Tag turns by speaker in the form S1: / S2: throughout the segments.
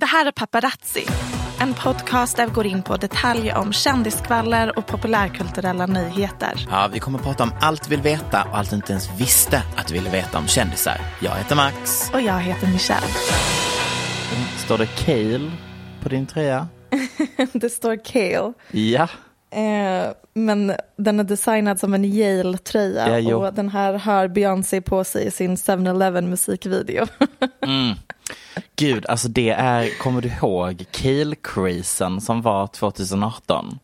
S1: Det här är Paparazzi. En podcast där vi går in på detaljer om kändiskvaller och populärkulturella nyheter.
S2: Ja, vi kommer att prata om allt vi vill veta och allt du inte ens visste att du ville veta om kändisar. Jag heter Max.
S1: Och jag heter Michelle.
S2: Står det Kale på din tröja?
S1: det står Kale.
S2: Ja.
S1: Eh, men den är designad som en Yale-tröja
S2: Ja,
S1: och den här har Beyoncé på sig i sin 7-Eleven musikvideo.
S2: Mm. Gud, alltså det är, kommer du ihåg Kale-crazen som var 2018?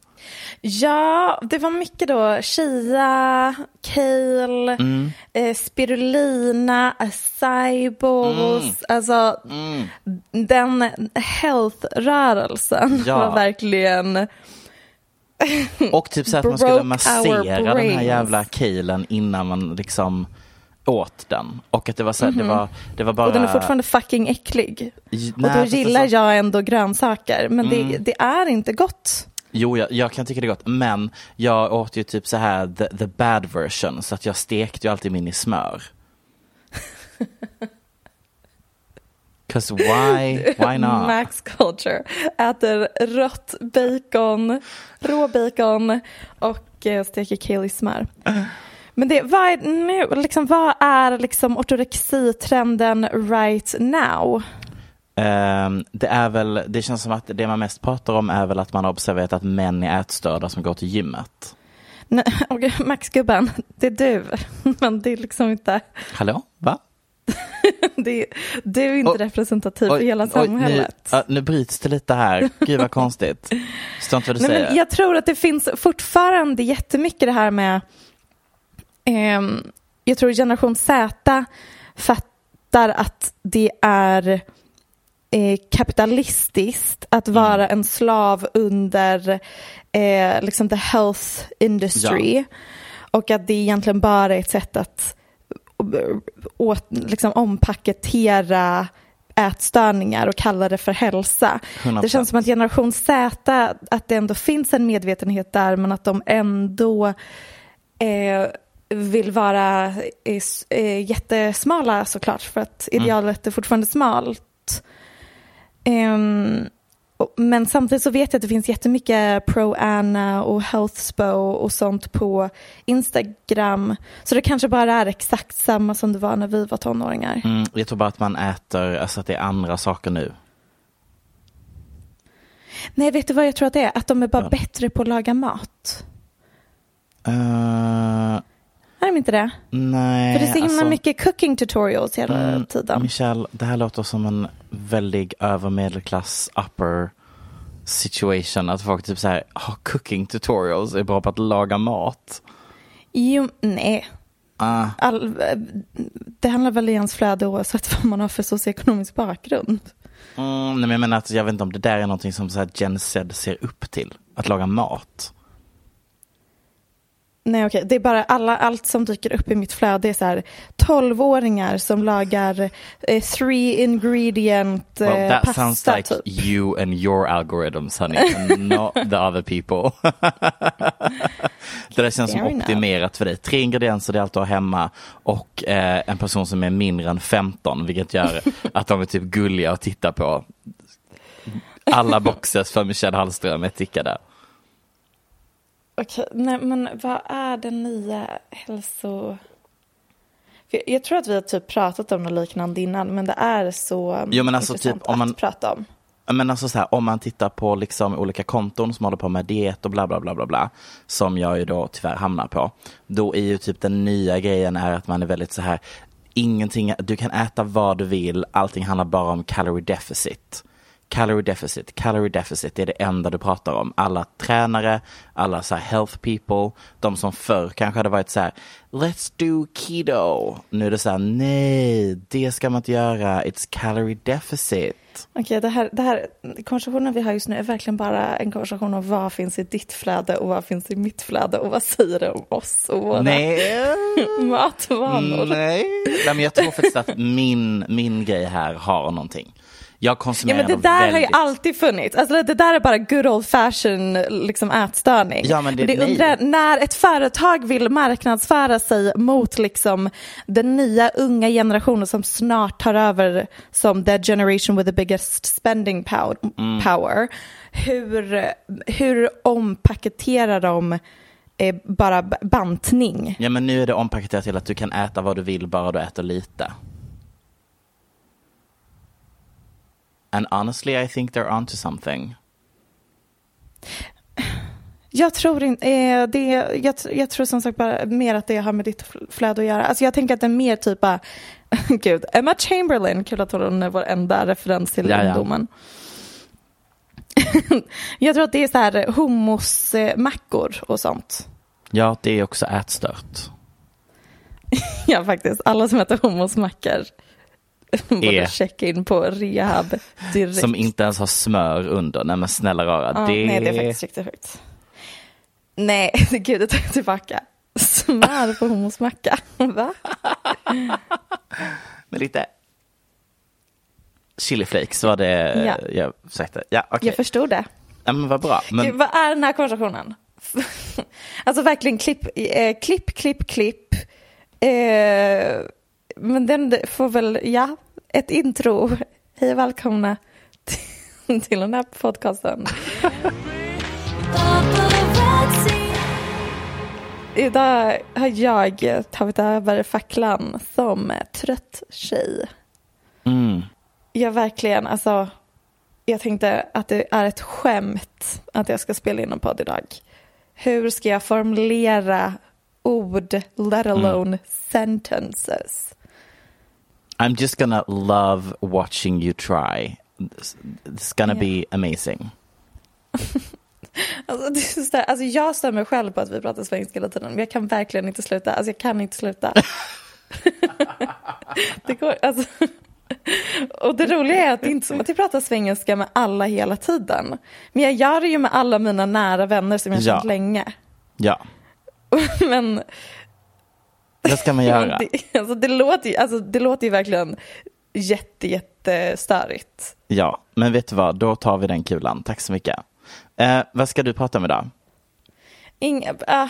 S1: ja, det var mycket då Chia, Kale,
S2: Mm.
S1: eh, Spirulina, Acybos,
S2: Mm.
S1: alltså den health-rörelsen
S2: Ja.
S1: var verkligen
S2: Och typ så att man skulle massera den här jävla kalen innan man liksom åt den. Och att det var så här, det var, det var bara...
S1: Mhm. Och den är fortfarande fucking äcklig.
S2: Nej,
S1: och då gillar
S2: alltså-
S1: jag ändå grönsaker, men det,
S2: Mm.
S1: det är inte gott.
S2: Jo, jag, jag kan tycka det är gott, men jag åt ju typ så här the, the bad version, så att jag stekte ju alltid min i smör. 'Cause why, why not?
S1: Max Culture äter rött bacon, rå bacon och eh, steker kale i smör. Men det, vad är nu, liksom, vad är liksom ortorexitrenden right now?
S2: Ehm, det är väl, det känns som att det man mest pratar om är väl att man har observerat att män är ätstörda som går till gymmet.
S1: Nej, okej, Max gubben, det är du. Men det är liksom inte,
S2: Hallå? Va?
S1: det, du är inte
S2: Oj,
S1: representativ för
S2: Oj,
S1: hela
S2: oj,
S1: samhället.
S2: Nu, ja, nu bryts det lite här. Gud vad konstigt. Förstår inte vad du
S1: Nej,
S2: säger.
S1: jag tror att det finns fortfarande jättemycket det här med ehm, jag tror generation Z fattar att det är eh, kapitalistiskt att
S2: Mm.
S1: vara en slav under eh, liksom the health industry och att det egentligen bara är ett sätt att eh, åt, liksom ompaketera ätstörningar och kalla det för hälsa.
S2: 100%.
S1: Det känns som att generation Z, att det ändå finns en medvetenhet där men att de ändå eh, vill vara eh, eh, jättesmala såklart för att
S2: Mm.
S1: idealet är fortfarande smalt. Och- men samtidigt så vet jag att det finns jättemycket pro-Anna och healthspo och sånt på Instagram. Så det kanske bara är exakt samma som det var när vi var tonåringar.
S2: Mm, jag tror bara att man äter, alltså att det är andra saker nu.
S1: Nej, vet du vad jag tror att det är? Att de är bara
S2: Ja.
S1: bättre på att laga mat.
S2: Uh,
S1: Är de inte det?
S2: nej,
S1: För det är så himla
S2: alltså,
S1: mycket cooking tutorials hela
S2: mm,
S1: tiden.
S2: Michelle, det här låter som en väldigt övermedelklass upper situation. Att folk typ så här, har cooking tutorials, är bra på att laga mat.
S1: Jo, nej.
S2: Ah,
S1: All, det handlar väl i ens flöde oavsett vad man har för socioekonomisk bakgrund.
S2: mm, nej, men jag menar att jag vet inte om det där är någonting som så här Gen Z ser upp till. Att laga mat.
S1: Nej okej, det är bara alla, allt som dyker upp i mitt flöde är så här 12-åringar som lagar eh, three ingredient eh,
S2: Well, that
S1: pasta
S2: sounds like
S1: typ.
S2: you and your algorithms, honey, and not the other people. det där känns som
S1: Fair enough.
S2: optimerat för dig. Tre ingredienser, det är allt du har hemma och eh, en person som är mindre än 15, vilket gör att de är typ gulliga att titta på. Alla boxes för Michelle Hallström är tickade.
S1: Okej, nej men vad är den nya hälso... Jag, tror att vi har typ pratat om något liknande innan men det är så
S2: Jo, men alltså
S1: intressant
S2: typ om man-
S1: att prata om.
S2: Men alltså så här, om man tittar på liksom olika konton som håller på med diet och bla bla bla bla bla, som jag ju då tyvärr hamnar på, då är ju typ den nya grejen är att man är väldigt så här, ingenting, du kan äta vad du vill, allting handlar bara om calorie deficit. Calorie deficit, calorie deficit, det är det enda du pratar om. Alla tränare, alla så health people, de som förr kanske hade varit så här, let's do keto. Nu är det så här, nej, det ska man inte göra, it's calorie deficit.
S1: Okej, det här, det här konversationen vi har just nu är verkligen bara en konversation om vad finns i ditt flöde och vad finns i mitt flöde och vad säger det om oss och våra
S2: Nej.
S1: matvanor.
S2: Nej. Nej, men jag tror faktiskt att min, min grej här har någonting. Jag
S1: Ja,
S2: konsumerar
S1: men det där har ju
S2: väldigt...
S1: alltid funnits. Alltså, det där är bara good old fashion liksom, ätstörning.
S2: Ja, men det-
S1: det
S2: nej.
S1: undrar, när ett företag vill marknadsföra sig mot liksom, den nya unga generationen som snart tar över som the generation with the biggest spending pow-
S2: Mm.
S1: power. Hur, hur ompaketerar de eh, bara bantning?
S2: Ja, men nu är det ompaketerat till att du kan äta vad du vill bara du äter lite. And honestly I think they're onto something.
S1: Jag tror inte, eh, det, jag, jag tror som sagt bara mer att det har med ditt fl- flöde att göra. Alltså jag tänker att det är mer typ bara, gud, Emma Chamberlain, kul att hon är vår enda referens till
S2: Ja, ja.
S1: ungdomen. jag tror att det är så här hummusmackor och sånt.
S2: Ja, det är också ätstört.
S1: Ja faktiskt, alla som äter hummusmackor borde checka in på rehab direkt.
S2: Som inte ens har smör under. Nej men snälla rara.
S1: ja,
S2: det...
S1: Nej, det är faktiskt riktigt sjukt. Nej, gud, det tar jag tillbaka. Smör på hummusmacka, va?
S2: Med lite chiliflakes var det
S1: Ja.
S2: jag försökte. Ja, okej.
S1: Jag förstod det.
S2: Ja, men vad bra. Men...
S1: Gud, vad är den här konversationen? alltså verkligen klipp, eh, klipp, klipp, klipp. Eh, men den får väl, ja, ett intro. Hej och välkomna till, till den här podcasten. Idag har jag tagit över facklan som trött tjej.
S2: Mm.
S1: Jag verkligen, alltså, jag tänkte att det är ett skämt att jag ska spela in en podd idag. Hur ska jag formulera ord, let alone sentences?
S2: I'm just gonna love watching you try. It's gonna be amazing.
S1: Alltså, det är så här, alltså jag stör mig själv på att vi pratar svenska hela tiden, men jag kan verkligen inte sluta. Alltså jag kan inte sluta. det går, alltså. Och det roliga är att det är inte som att jag pratar svengelska med alla hela tiden. Men jag gör det ju med alla mina nära vänner som jag har
S2: Ja.
S1: känt länge.
S2: Ja,
S1: Men
S2: det ska man göra.
S1: det, alltså, det, låter ju, alltså, det låter ju verkligen jätte, jättestörigt.
S2: Ja, men vet du vad? Då tar vi den kulan. Tack så mycket. Eh, vad ska du prata om idag?
S1: Inga, äh,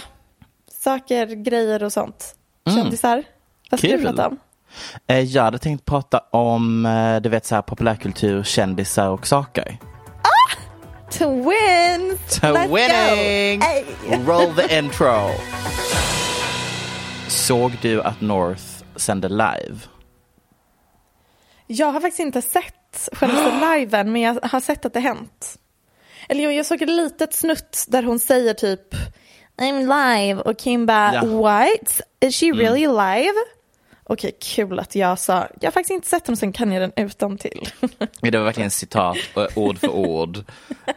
S1: saker, grejer och sånt. Kändisar. Vad ska
S2: Mm. Kul.
S1: du prata om?
S2: Eh, jag hade tänkt prata om, eh, du vet så här populärkultur, kändisar och saker.
S1: Twins!
S2: To
S1: Let's go! Hey!
S2: Roll the intro! Såg du att North sände live?
S1: Jag har faktiskt inte sett själva liven, men jag har sett att det hänt. Eller jo, jag såg ett litet snutt där hon säger typ I'm live och Kim bara
S2: Ja. Mm.
S1: what? Is she really live? Okej, kul att jag sa, jag har faktiskt inte sett den och sen kan jag den utan till.
S2: Det var verkligen citat, eh, ord för ord.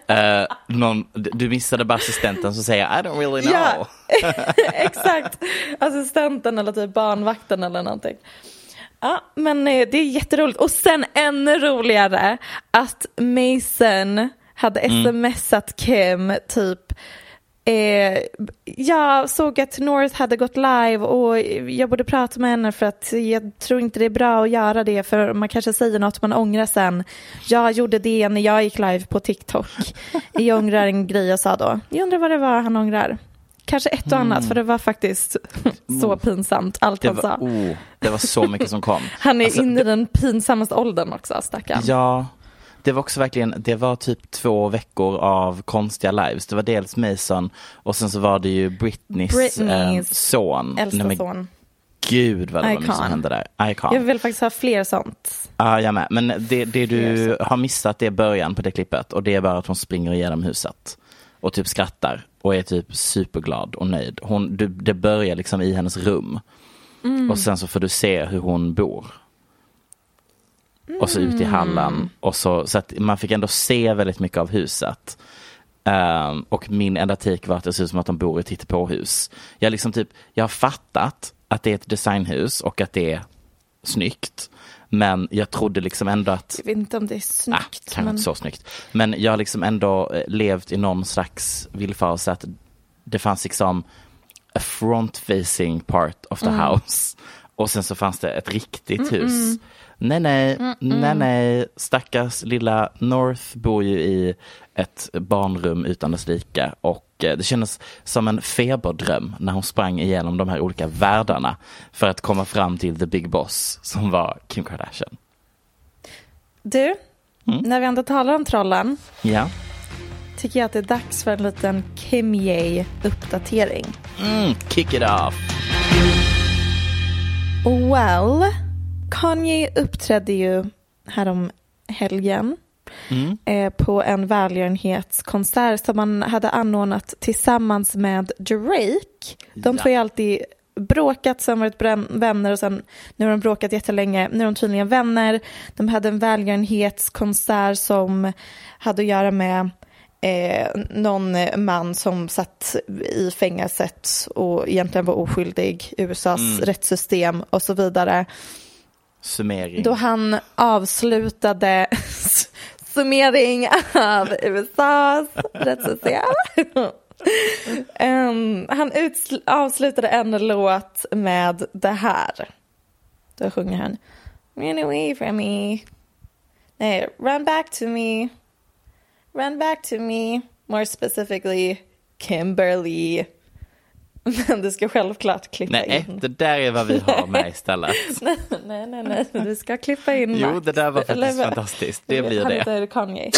S2: Eh, någon, du missade bara assistenten som säger I don't really know.
S1: Ja, exakt. Assistenten eller typ barnvakten eller någonting. Ja, men eh, det är jätteroligt. Och sen ännu roligare att Mason hade smsat Kim typ Eh, jag såg att North hade gått live och jag borde prata med henne för att jag tror inte det är bra att göra det för man kanske säger något man ångrar sen. Jag gjorde det när jag gick live på TikTok. Jag ångrar en grej jag sa då. Jag undrar vad det var han ångrar. Kanske ett och annat för det var faktiskt så pinsamt allt
S2: Det
S1: han sa.
S2: var, oh, det var så mycket som kom.
S1: Han är
S2: Alltså,
S1: inne i den pinsammaste åldern också, stackarn.
S2: Ja, det var också verkligen, det var typ två veckor av konstiga lives. Det var dels Mason och sen så var det ju Britneys,
S1: Britneys
S2: eh, son.
S1: Äldsta
S2: Nej, men
S1: son.
S2: Gud vad det var mycket som
S1: Icon.
S2: hände där. Icon.
S1: Jag vill faktiskt ha fler sånt.
S2: Ja, jag med. Men det, det du har missat det är början på det klippet och det är bara att hon springer igenom huset och typ skrattar och är typ superglad och nöjd. Hon, du, det börjar liksom i hennes rum och sen så får du se hur hon bor. Och så ut i hallen och så, så att man fick ändå se väldigt mycket av huset. Ehm, och min enda take var att det ser ut som att de bor i ett hittepåhus. Jag liksom typ, jag har fattat att det är ett designhus och att det är snyggt. Men jag trodde liksom ändå att
S1: Jag vet inte om det är
S2: Ah,
S1: snyggt.
S2: kanske
S1: men...
S2: inte så snyggt. Men jag har liksom ändå eh, levt i någon slags villfarelse att det fanns liksom a front facing part of the
S1: Mm.
S2: house. Och sen så fanns det ett riktigt hus. Nej, nej, nej, nej. Stackars lilla North bor ju i ett barnrum utan dess like och eh, det kändes som en feberdröm när hon sprang igenom de här olika världarna för att komma fram till the big boss som var Kim Kardashian.
S1: Du,
S2: Mm.
S1: när vi ändå talar om trollen
S2: Ja.
S1: tycker jag att det är dags för en liten Kim Ye-uppdatering.
S2: Mm, kick it off.
S1: Well, Kanye uppträdde ju härom helgen eh, på en välgörenhetskonsert som man hade anordnat tillsammans med Drake. De
S2: Ja.
S1: två har ju alltid bråkat, sen varit vänner och sen nu har de bråkat jättelänge. Nu är de tydligen vänner. De hade en välgörenhetskonsert som hade att göra med eh, någon man som satt i fängelset och egentligen var oskyldig, USAs rättssystem och så vidare.
S2: Summering.
S1: Då han avslutade summering av USAs rättssystem. um, han avslutade en låt med det här. Då sjunger han Run away from me. Nej, run back to me. Run back to me. More specifically, Kimberly. Men du ska självklart klippa
S2: Nej,
S1: in.
S2: det där är vad vi har med istället.
S1: nej, nej, nej, du ska klippa in
S2: Jo, det där var faktiskt
S1: Eller-
S2: fantastiskt. Det blir
S1: Han
S2: det.
S1: heter Kanye.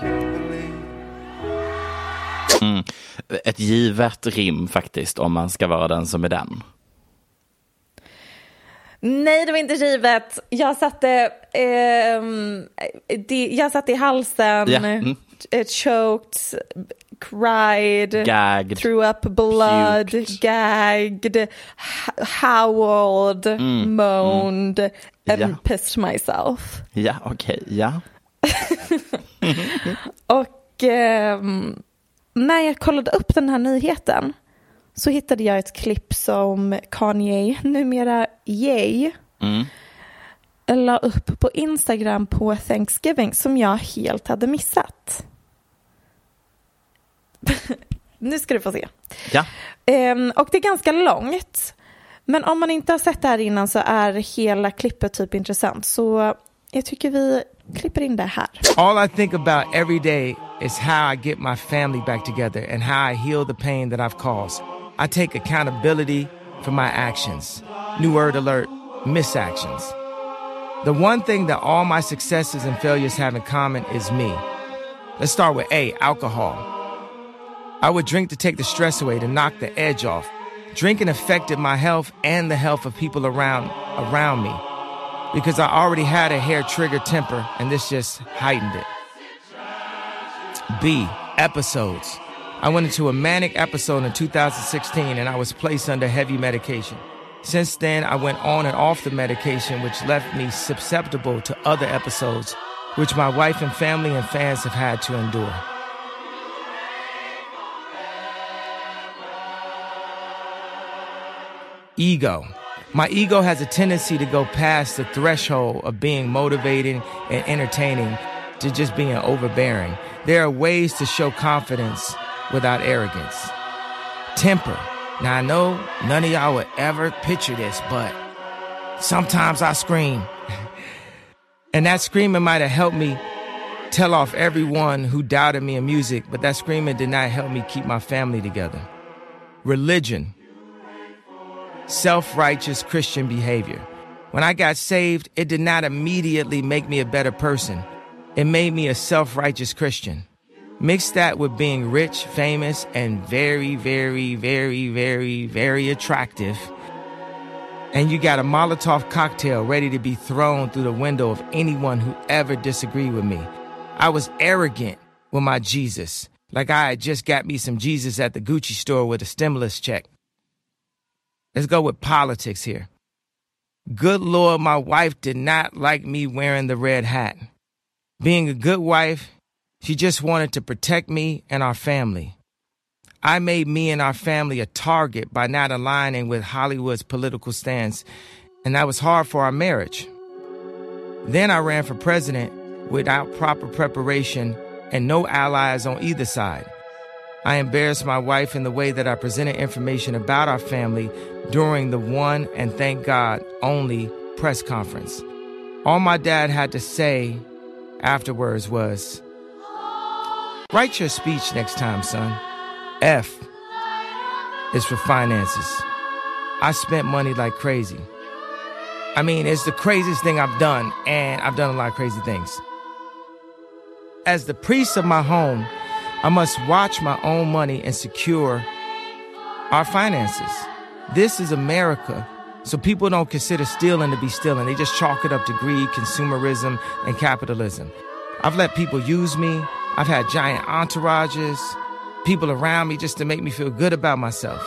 S3: Kimberly.
S2: Ett givet rim faktiskt, om man ska vara den som är den.
S1: Nej, det var inte givet. Jag satte, ehm, det, jag satte i halsen,
S2: Ja, mm.
S1: eh, choked, cried,
S2: Gagged,
S1: threw up blood,
S2: puked.
S1: gagged, howled, moaned and
S2: Mm, Ja.
S1: pissed myself.
S2: Ja, okej, ja.
S1: Och ehm, när jag kollade upp den här nyheten så hittade jag ett klipp som Kanye, numera Ye,
S2: Mm.
S1: la upp på Instagram på Thanksgiving som jag helt hade missat. nu ska du få se.
S2: Ja,
S1: Ehm, och det är ganska långt. Men om man inte har sett det här innan så är hela klippet typ intressant. Så jag tycker vi klipper in det här.
S3: All I think about every day is how I get my family back together and how I heal the pain that I've caused. I take accountability for my actions. New word alert misactions. The one thing that all my successes and failures have in common is me. Let's start with A alcohol. I would drink to take the stress away, to knock the edge off. Drinking affected my health and the health of people around around me because I already had a hair trigger temper and this just heightened it. B, episodes. I went into a manic episode in 2016 and I was placed under heavy medication. Since then, I went on and off the medication, which left me susceptible to other episodes, which my wife and family and fans have had to endure. ego. My ego has a tendency to go past the threshold of being motivating and entertaining to just being overbearing. There are ways to show confidence without arrogance. Temper. Now, I know none of y'all would ever picture this, but sometimes I scream. and that screaming might have helped me tell off everyone who doubted me in music, but that screaming did not help me keep my family together. Religion. Self righteous Christian behavior. When I got saved, it did not immediately make me a better person. It made me a self righteous Christian. Mix that with being rich, famous, and very, very, very, very, very attractive. And you got a Molotov cocktail ready to be thrown through the window of anyone who ever disagreed with me. I was arrogant with my Jesus, like I had just got me some Jesus at the Gucci store with a stimulus check. Let's go with politics here. Good Lord, my wife did not like me wearing the red hat. Being a good wife, she just wanted to protect me and our family. I made me and our family a target by not aligning with Hollywood's political stance, and that was hard for our marriage. Then I ran for president without proper preparation and no allies on either side. I embarrassed my wife in the way that I presented information about our family during the one and thank God only press conference. All my dad had to say afterwards was, Write your speech next time, son. F is for finances. I spent money like crazy. I mean, it's the craziest thing I've done, and I've done a lot of crazy things. As the priest of my home, I must watch my own money and secure our finances. This is America, so people don't consider stealing to be stealing. They just chalk it up to greed, consumerism, and capitalism. I've let people use me. I've had giant entourages, people around me just to make me feel good about myself.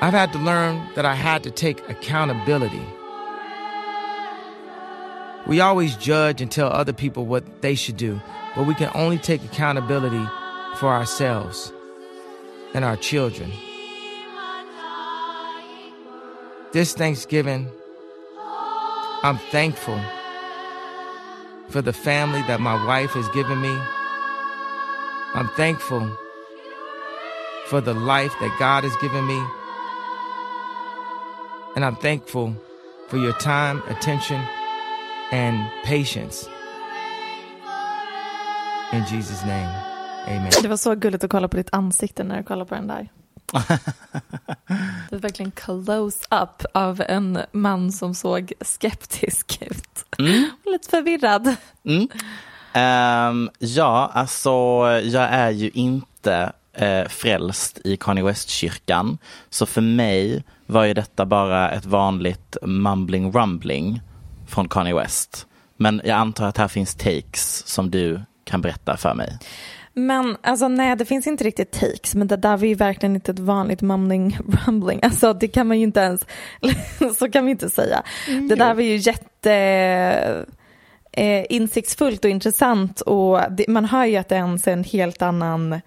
S3: I've had to learn that I had to take accountability. We always judge and tell other people what they should do, but we can only take accountability for ourselves and our children. This Thanksgiving, I'm thankful for the family that my wife has given me. I'm thankful for the life that God has given me. And I'm thankful for your time, attention, and patience. In Jesus name, amen.
S1: Det var så gulligt att kolla på ditt ansikte när du kollade på den där. Det är verkligen close-up av en man som såg skeptisk ut.
S2: Mm.
S1: Lite förvirrad.
S2: Mm. Ehm, ja, alltså jag är ju inte uh, frälst i Kanye West-kyrkan. Så för mig var ju detta bara ett vanligt mumbling rumbling från Kanye West. Men jag antar att här finns takes som du kan berätta för mig.
S1: Men alltså nej, det finns inte riktigt takes, men det där var ju verkligen inte ett vanligt mumling rumbling. Alltså det kan man ju inte ens, så kan vi inte säga. Det där var ju jätte eh, insiktsfullt och intressant och det, man hör ju att det är ens en helt annan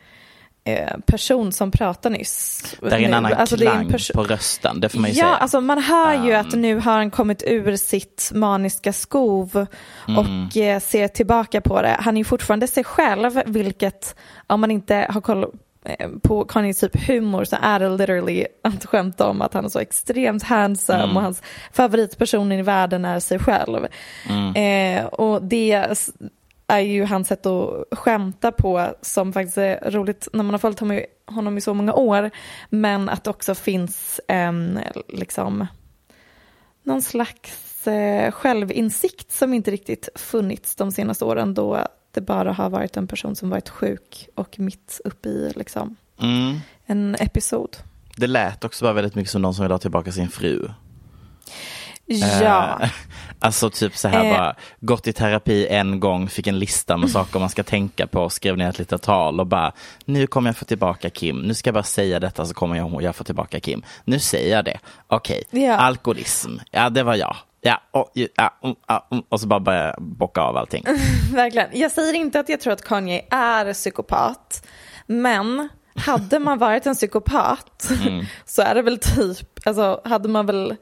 S1: person som pratar nyss.
S2: Det är en annan
S1: Alltså, det är en
S2: klang
S1: perso-
S2: på rösten, det får man ju
S1: Ja,
S2: säga.
S1: alltså man hör ju att
S2: Um.
S1: nu har han kommit ur sitt maniska skov
S2: Mm.
S1: och eh, ser tillbaka på det. Han är ju fortfarande sig själv, vilket om man inte har koll eh, på Kanyes typ humor så är det literally att skämta om att han är så extremt handsome
S2: Mm.
S1: och hans favoritperson i världen är sig själv.
S2: Mm.
S1: Eh, och det är ju hans sätt att skämta på som faktiskt är roligt när man har följt honom i, honom i så många år. Men att det också finns en liksom någon slags eh, självinsikt som inte riktigt funnits de senaste åren då det bara har varit en person som varit sjuk och mitt uppe i liksom
S2: Mm.
S1: en episod.
S2: Det lät också bara väldigt mycket som någon som vill ha tillbaka sin fru.
S1: Ja,
S2: Eh, alltså typ så här
S1: Eh.
S2: bara, gått i terapi en gång, fick en lista med saker man ska tänka på, skrev ner ett litet tal och bara, nu kommer jag få tillbaka Kim, nu ska jag bara säga detta så kommer jag, jag få tillbaka Kim. Nu säger jag det, okej,
S1: Ja.
S2: alkoholism, ja det var jag. Ja, och, ja, mm, ja, mm, och så bara börja bocka av allting.
S1: verkligen. Jag säger inte att jag tror att Kanye är psykopat, men hade man varit en psykopat så är det väl typ, alltså hade man väl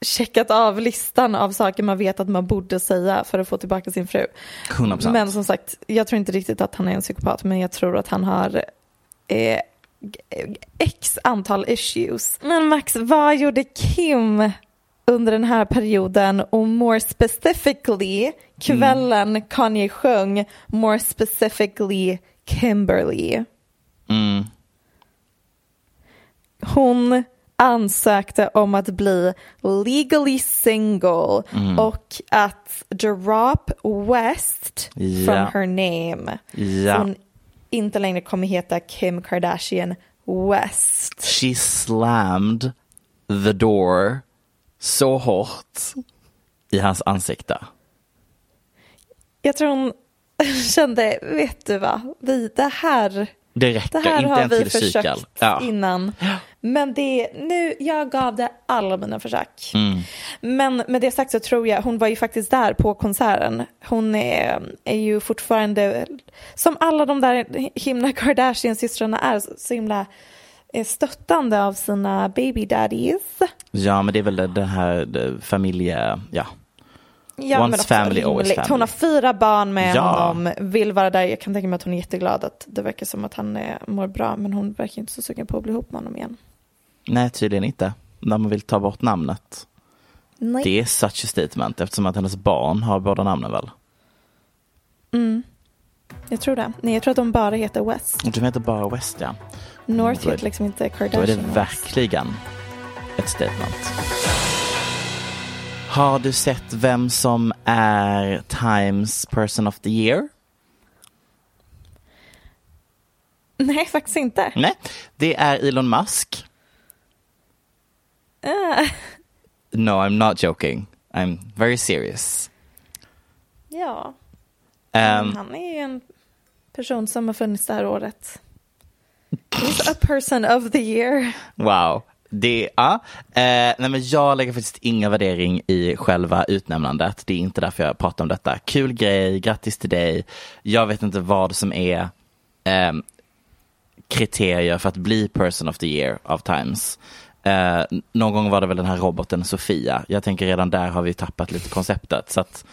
S1: checkat av listan av saker man vet att man borde säga för att få tillbaka sin fru.
S2: 100%.
S1: Men som sagt, jag tror inte riktigt att han är en psykopat, men jag tror att han har eh, x antal issues. Men Max, vad gjorde Kim under den här perioden och more specifically kvällen Kanye sjöng, more specifically Kimberly?
S2: Mm.
S1: Hon ansökte om att bli legally single
S2: Mm.
S1: och att drop West
S2: Ja.
S1: from her name. Så hon inte längre kommer heta Kim Kardashian West.
S2: She slammed the door så hårt i hans ansikte.
S1: Jag tror hon kände, vet du vad, vi, det här,
S2: Det räcker,
S1: det här har vi försökt
S2: Ja.
S1: innan. Men det, nu, jag gav det alla mina försök.
S2: Mm.
S1: Men med det sagt så tror jag, hon var ju faktiskt där på konserten. Hon är, är ju fortfarande, som alla de där himla Kardashian-systrarna är, så, himla eh, stöttande av sina baby daddies.
S2: Ja, men det är väl det, det här det, familje... Ja.
S1: Ja,
S2: Once family, always family.
S1: Hon har fyra barn med
S2: Ja.
S1: honom, vill vara där. Jag kan tänka mig att hon är jätteglad att det verkar som att han eh, mår bra, men hon verkar inte så sugen på att bli ihop med honom igen.
S2: Nej, tydligen inte. När man vill ta bort namnet.
S1: Nej.
S2: Det är such a statement eftersom att hennes barn har båda namnen väl?
S1: Jag tror det. Nej, jag tror att de bara heter West.
S2: De heter bara West, ja.
S1: North
S2: Då
S1: heter liksom inte
S2: Då
S1: Kardashian.
S2: är det verkligen ett statement. Har du sett vem som är Times person of the year?
S1: Nej, faktiskt inte.
S2: Nej, det är Elon Musk. No, I'm not joking. I'm very serious.
S1: ja,
S2: Um,
S1: han är ju en person som har funnits det här året. He's a person of the year.
S2: Wow. Det, ja. Eh, nej men jag lägger faktiskt inga värdering i själva utnämnandet. Det är inte därför jag pratar om detta. Kul grej, grattis till dig. Jag vet inte vad som är ehm, kriterier för att bli person of the year av Times. Eh, någon gång var det väl den här roboten Sofia. Jag tänker redan där har vi tappat lite konceptet. Så att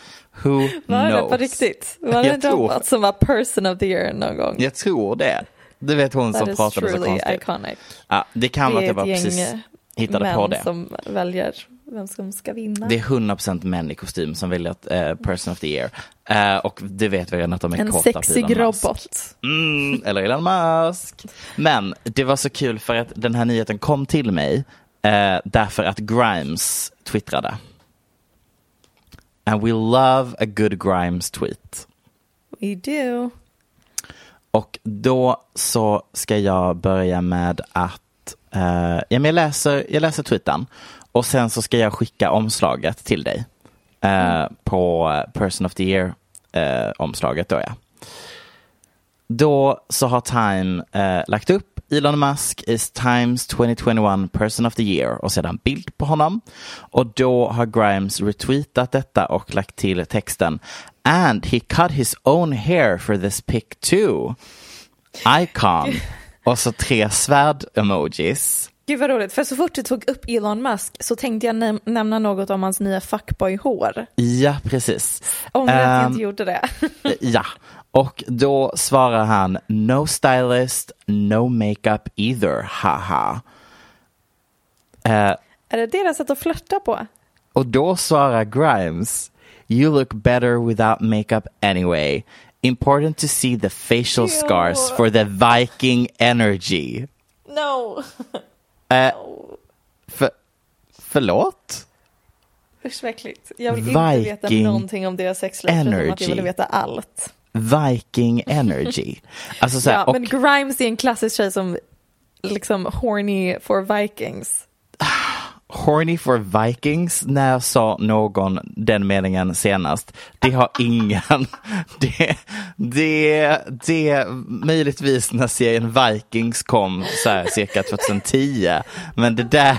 S2: who
S1: Var det
S2: knows?
S1: på riktigt? Var det en
S2: tror-
S1: robot som var person of the year någon gång?
S2: Jag tror det. Du vet hon som
S1: That is
S2: pratade så konstigt.
S1: iconic.
S2: Ja, det kan vara
S1: Det
S2: att jag bara precis hittade på det.
S1: som väljer vem som ska vinna.
S2: Det är 100% män i kostym som väljer att, eh, person of the year. Eh, och det vet vi redan att de är
S1: en
S2: kåta på
S1: sexig robot.
S2: Mm, eller Elon Musk. Men det var så kul för att den här nyheten kom till mig eh, därför att Grimes twittrade. And we love a good Grimes tweet.
S1: We do.
S2: Och då så ska jag börja med att eh, ja, men jag, läser, jag läser tweeten och sen så ska jag skicka omslaget till dig eh, på eh, Person of the Year eh, omslaget då ja. Då så har Time eh, lagt upp Elon Musk is Times 2021 Person of the Year och sedan bild på honom. Och då har Grimes retweetat detta och lagt till texten And he cut his own hair for this pic too. Icon. och så tre svärd-emojis.
S1: Gud vad roligt, för så fort du tog upp Elon Musk så tänkte jag näm- nämna något om hans nya fuckboy-hår.
S2: Ja, precis.
S1: Jag
S2: Ehm,
S1: inte gjorde det.
S2: Ja, och då svarar han No stylist, no makeup either, haha. Eh,
S1: är det deras sätt att flörta på?
S2: och då svarar Grimes You look better without makeup anyway. Important to see the facial scars for the Viking energy.
S1: No.
S2: Eh, för, förlåt?
S1: Usch vad äckligt. Jag vill inte veta
S2: Viking
S1: någonting om deras sexliv förutom att jag ville veta allt.
S2: Viking energy. Alltså så här,
S1: Ja,
S2: och,
S1: men Grimes är en klassisk tjej som liksom horny for vikings.
S2: Horny for Vikings, när sa någon den meningen senast? Det har ingen. Det, det, det möjligtvis när serien Vikings kom så här cirka 2010. Men det där,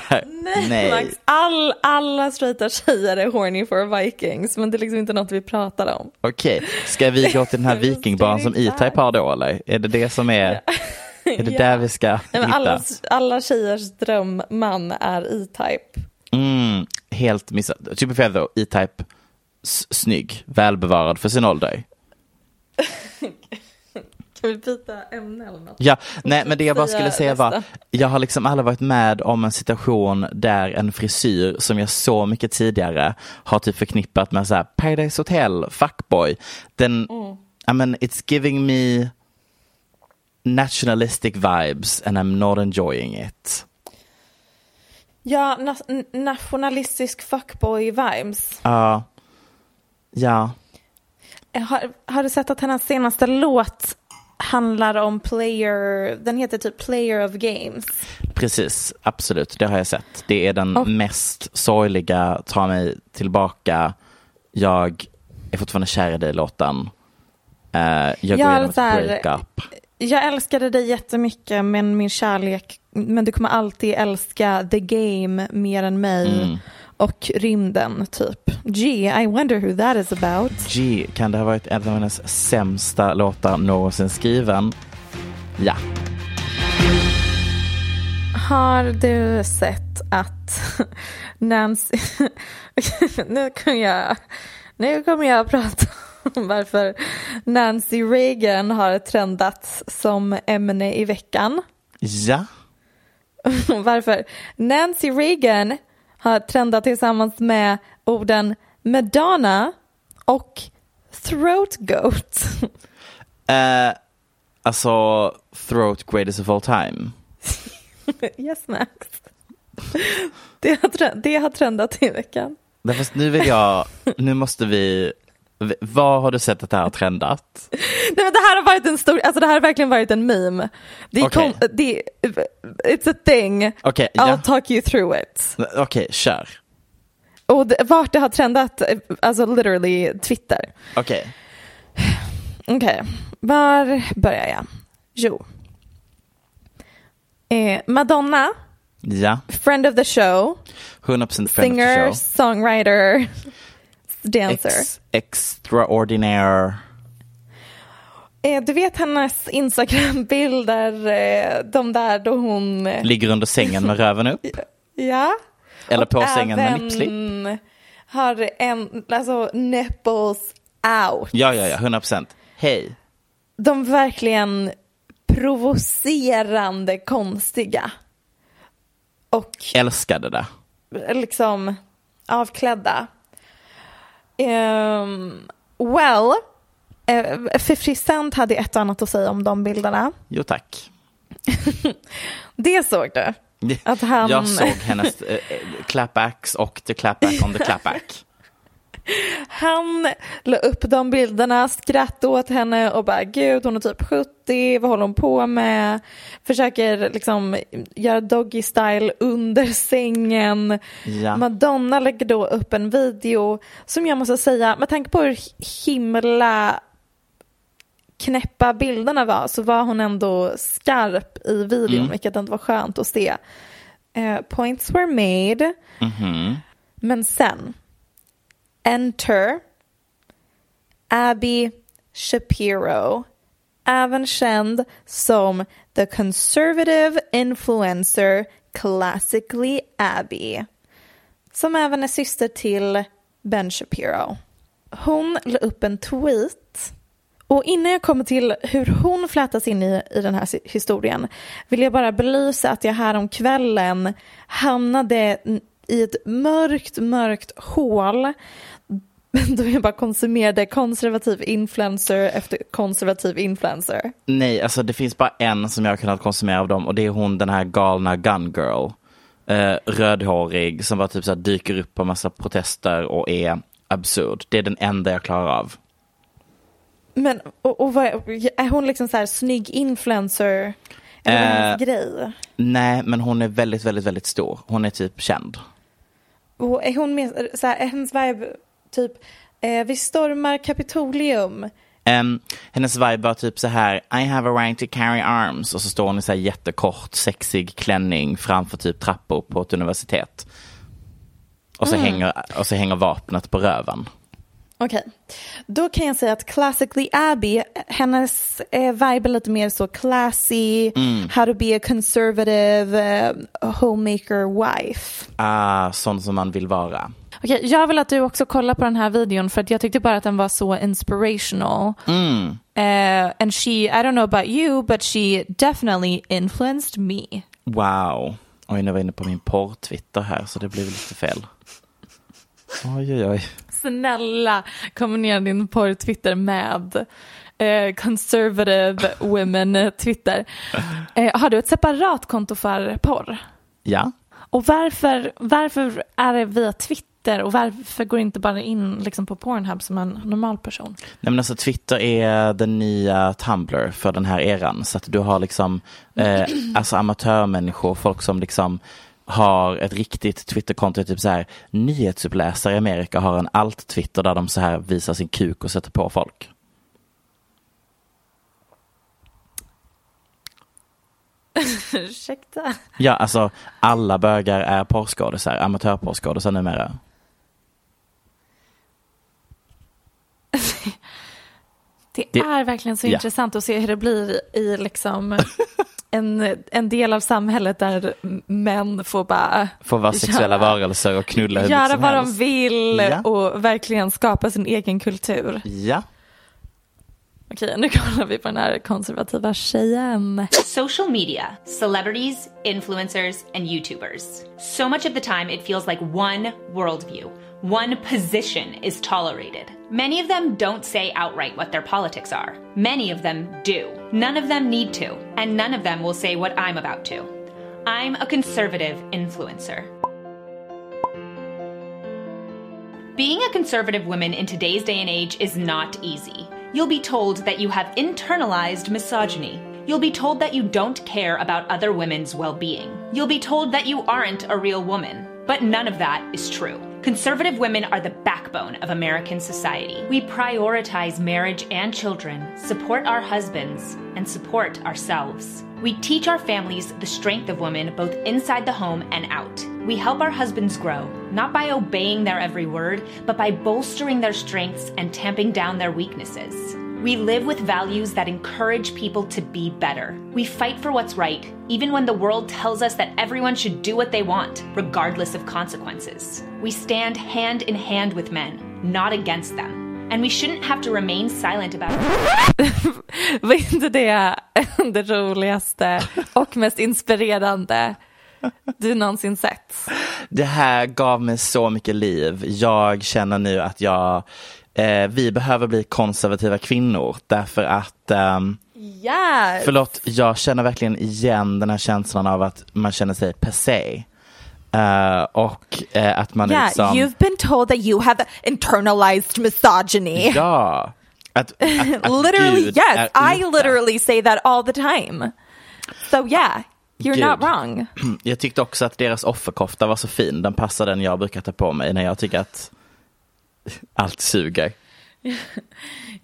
S2: nej.
S1: Max, all, alla straighta tjejer är horny for vikings men det är liksom inte något vi pratar om.
S2: Okej, ska vi gå till den här vikingbanan som. E-Type har då eller? Är det det som är? Är det
S1: Ja.
S2: där vi ska
S1: Nej,
S2: hitta?
S1: alla, alla tjejers drömman är E-Type.
S2: Mm, helt missat. Chippy Feather, E-Type, snygg, välbevarad för sin ålder.
S1: Kan vi byta ämne eller något?
S2: Ja, nej men det jag bara skulle säga var, jag har liksom aldrig varit med om en situation där en frisyr som jag så mycket tidigare har typ förknippat med så här Paradise Hotel, fuckboy. Den,
S1: Mm.
S2: I mean it's giving me nationalistic vibes and I'm not enjoying it.
S1: Ja, na- nationalistisk fuckboy-vibes.
S2: Ja, ja,
S1: Har, har du sett att hennes senaste låt handlar om player, den heter typ player of games.
S2: precis, absolut, det har jag sett. Det är den
S1: Och-
S2: mest sorgliga, ta mig tillbaka, jag är fortfarande kär i dig-låten. Uh, jag
S1: Ja,
S2: går igenom ett breakup.
S1: Jag älskade dig jättemycket men min kärlek, men du kommer alltid älska the game mer än mig
S2: Mm.
S1: och rymden typ. Gee, I wonder who that is about.
S2: G, kan det ha varit en av hennes sämsta låtar någonsin skriven? Ja.
S1: Har du sett att Nancy... nu, kommer jag, nu kommer jag att prata varför Nancy Reagan har trendat som ämne i veckan.
S2: Ja.
S1: varför Nancy Reagan har trendat tillsammans med orden Madonna och Throat Goat.
S2: Eh, alltså, Throat Greatest of All Time.
S1: yes Max. Det har, det har trendat i veckan.
S2: Därför nu vill jag, nu måste vi, vad har du sett att det här har trendat?
S1: Nej men det här har varit en stor, alltså det här har verkligen varit en meme. Det är
S2: Okej.
S1: kom, det, it's a thing.
S2: Okej,
S1: I'll
S2: ja.
S1: talk you through it.
S2: Okej, kör.
S1: Och det, vart det har trendat, alltså literally Twitter.
S2: Okej.
S1: Okej, var börjar jag? Jo. Eh, Madonna,
S2: Ja,
S1: friend of the show,
S2: 100% friend
S1: singer,
S2: of the show.
S1: songwriter, dancer.
S2: Ex, extraordinaire.
S1: Eh, du vet hennes Instagram-bilder, eh, de där då hon... eh,
S2: Ligger under sängen med röven upp.
S1: Ja.
S2: Eller
S1: Och
S2: på sängen med
S1: även
S2: nippslip.
S1: har en, alltså nipples out.
S2: Ja, ja, ja, 100%. Hej.
S1: De verkligen provocerande konstiga. Och
S2: Älskade det.
S1: liksom avklädda. Ehm, well, eh, 50 Cent hade ett och annat att säga om de bilderna.
S2: Jo tack.
S1: Det såg du? Att han-
S2: Jag såg hennes äh, clapbacks och the clapback on the clapback.
S1: Han la upp de bilderna, skrattade åt henne och bara gud hon är typ 70, vad håller hon på med? Försöker liksom göra doggy style under sängen.
S2: Ja.
S1: Madonna lägger då upp en video som jag måste säga, med tanke på hur himla knäppa bilderna var så var hon ändå skarp i videon
S2: Mm.
S1: vilket ändå var skönt att se. Eh, points were made.
S2: Mhm.
S1: Men sen, enter. Abby Shapiro, även känd som the conservative influencer classically Abby, som även är syster till Ben Shapiro. Hon la upp en tweet. Och innan jag kommer till hur hon flätas in i, i den här historien vill jag bara belysa att jag här om kvällen hamnade i ett mörkt, mörkt hål då jag bara konsumerade konservativ influencer efter konservativ influencer.
S2: Nej, alltså det finns bara en som jag har kunnat konsumera av dem och det är hon den här galna gun girl. Eh, rödhårig som bara typ så här dyker upp på massa protester och är absurd. Det är den enda jag klarar av.
S1: Men och, och vad, är hon liksom så här snygg influencer? Är det
S2: Eh,
S1: hennes grej?
S2: Nej, men hon är väldigt, väldigt, väldigt stor. Hon är typ känd.
S1: Och är hon med, så här, är hennes vibe typ eh, vi stormar Kapitolium
S2: Um, hennes vibe var typ så här, I have a right to carry arms. Och så står hon i så här jättekort, sexig klänning framför typ trappor på ett universitet. Och så, hänger, och så hänger vapnet på röven.
S1: Okej, då kan jag säga att Classically Abby, hennes eh, vibe är lite mer så classy, how to be a conservative eh, homemaker wife.
S2: Ah, sån som man vill vara.
S1: Okej, jag vill att du också kollar på den här videon för att jag tyckte bara att den var så inspirational. Eh, and she, I don't know about you, but she definitely influenced me.
S2: Wow. Oj, nu var jag inne på min porr-twitter här så det blev lite fel. Oj, oj, oj.
S1: Snälla, kombinera din porr-twitter med eh, conservative women-twitter. Eh, har du ett separat konto för porr?
S2: Ja.
S1: Och varför, varför är det via Twitter och varför går inte bara in liksom, på Pornhub som en normal person?
S2: Nej men alltså Twitter är den nya Tumblr för den här eran. Så att du har liksom eh, alltså amatörmänniskor, folk som liksom har ett riktigt Twitterkonto, typ så här nyhetsuppläsare i Amerika har en alt-Twitter där de så här visar sin kuk och sätter på folk.
S1: Ursäkta?
S2: Ja, alltså alla bögar är porrskådisar, amatörporrskådisar numera.
S1: Det,
S2: Det-
S1: är verkligen så
S2: Ja.
S1: intressant att se hur det blir i liksom en, en del av samhället där män får bara
S2: Får vara sexuella
S1: göra,
S2: varelser och knulla hur
S1: göra vad de
S2: helst.
S1: vill
S2: Ja.
S1: och verkligen skapa sin egen kultur.
S2: Ja.
S1: Okej, nu kollar vi på den här konservativa tjejen.
S4: Social media, celebrities, influencers, and YouTubers. So much of the time, it feels like one worldview, one position is tolerated. Many of them don't say outright what their politics are. Many of them do. None of them need to, and none of them will say what I'm about to. I'm a conservative influencer. Being a conservative woman in today's day and age is not easy. You'll be told that you have internalized misogyny. You'll be told that you don't care about other women's well being. You'll be told that you aren't a real woman. But none of that is true. Conservative women are the backbone of American society. We prioritize marriage and children, support our husbands, and support ourselves. We teach our families the strength of women both inside the home and out. We help our husbands grow, not by obeying their every word, but by bolstering their strengths and tamping down their weaknesses. We live with values that encourage people to be better. We fight for what's right, even when the world tells us that everyone should do what they want, regardless of consequences. We stand hand in hand with men, not against them. And we shouldn't have to remain silent about it.
S1: Var inte det det roligaste och mest inspirerande du någonsin sett?
S2: Det här gav mig så mycket liv. Jag känner nu att jag, eh, vi behöver bli konservativa kvinnor därför att ehm,
S1: Yes.
S2: Förlåt, jag känner verkligen igen den här känslan av att man känner sig passé. Eh, och eh, att man
S1: Yeah,
S2: liksom...
S1: you've been told that you have internalized misogyny.
S2: Ja. Att, att, att
S1: literally,
S2: Gud
S1: yes. I literally say that all the time. So yeah, you're
S2: Gud.
S1: not wrong.
S2: Jag tyckte också att deras offerkofta var så fin. Den passar den jag brukar ta på mig när jag tycker att allt suger.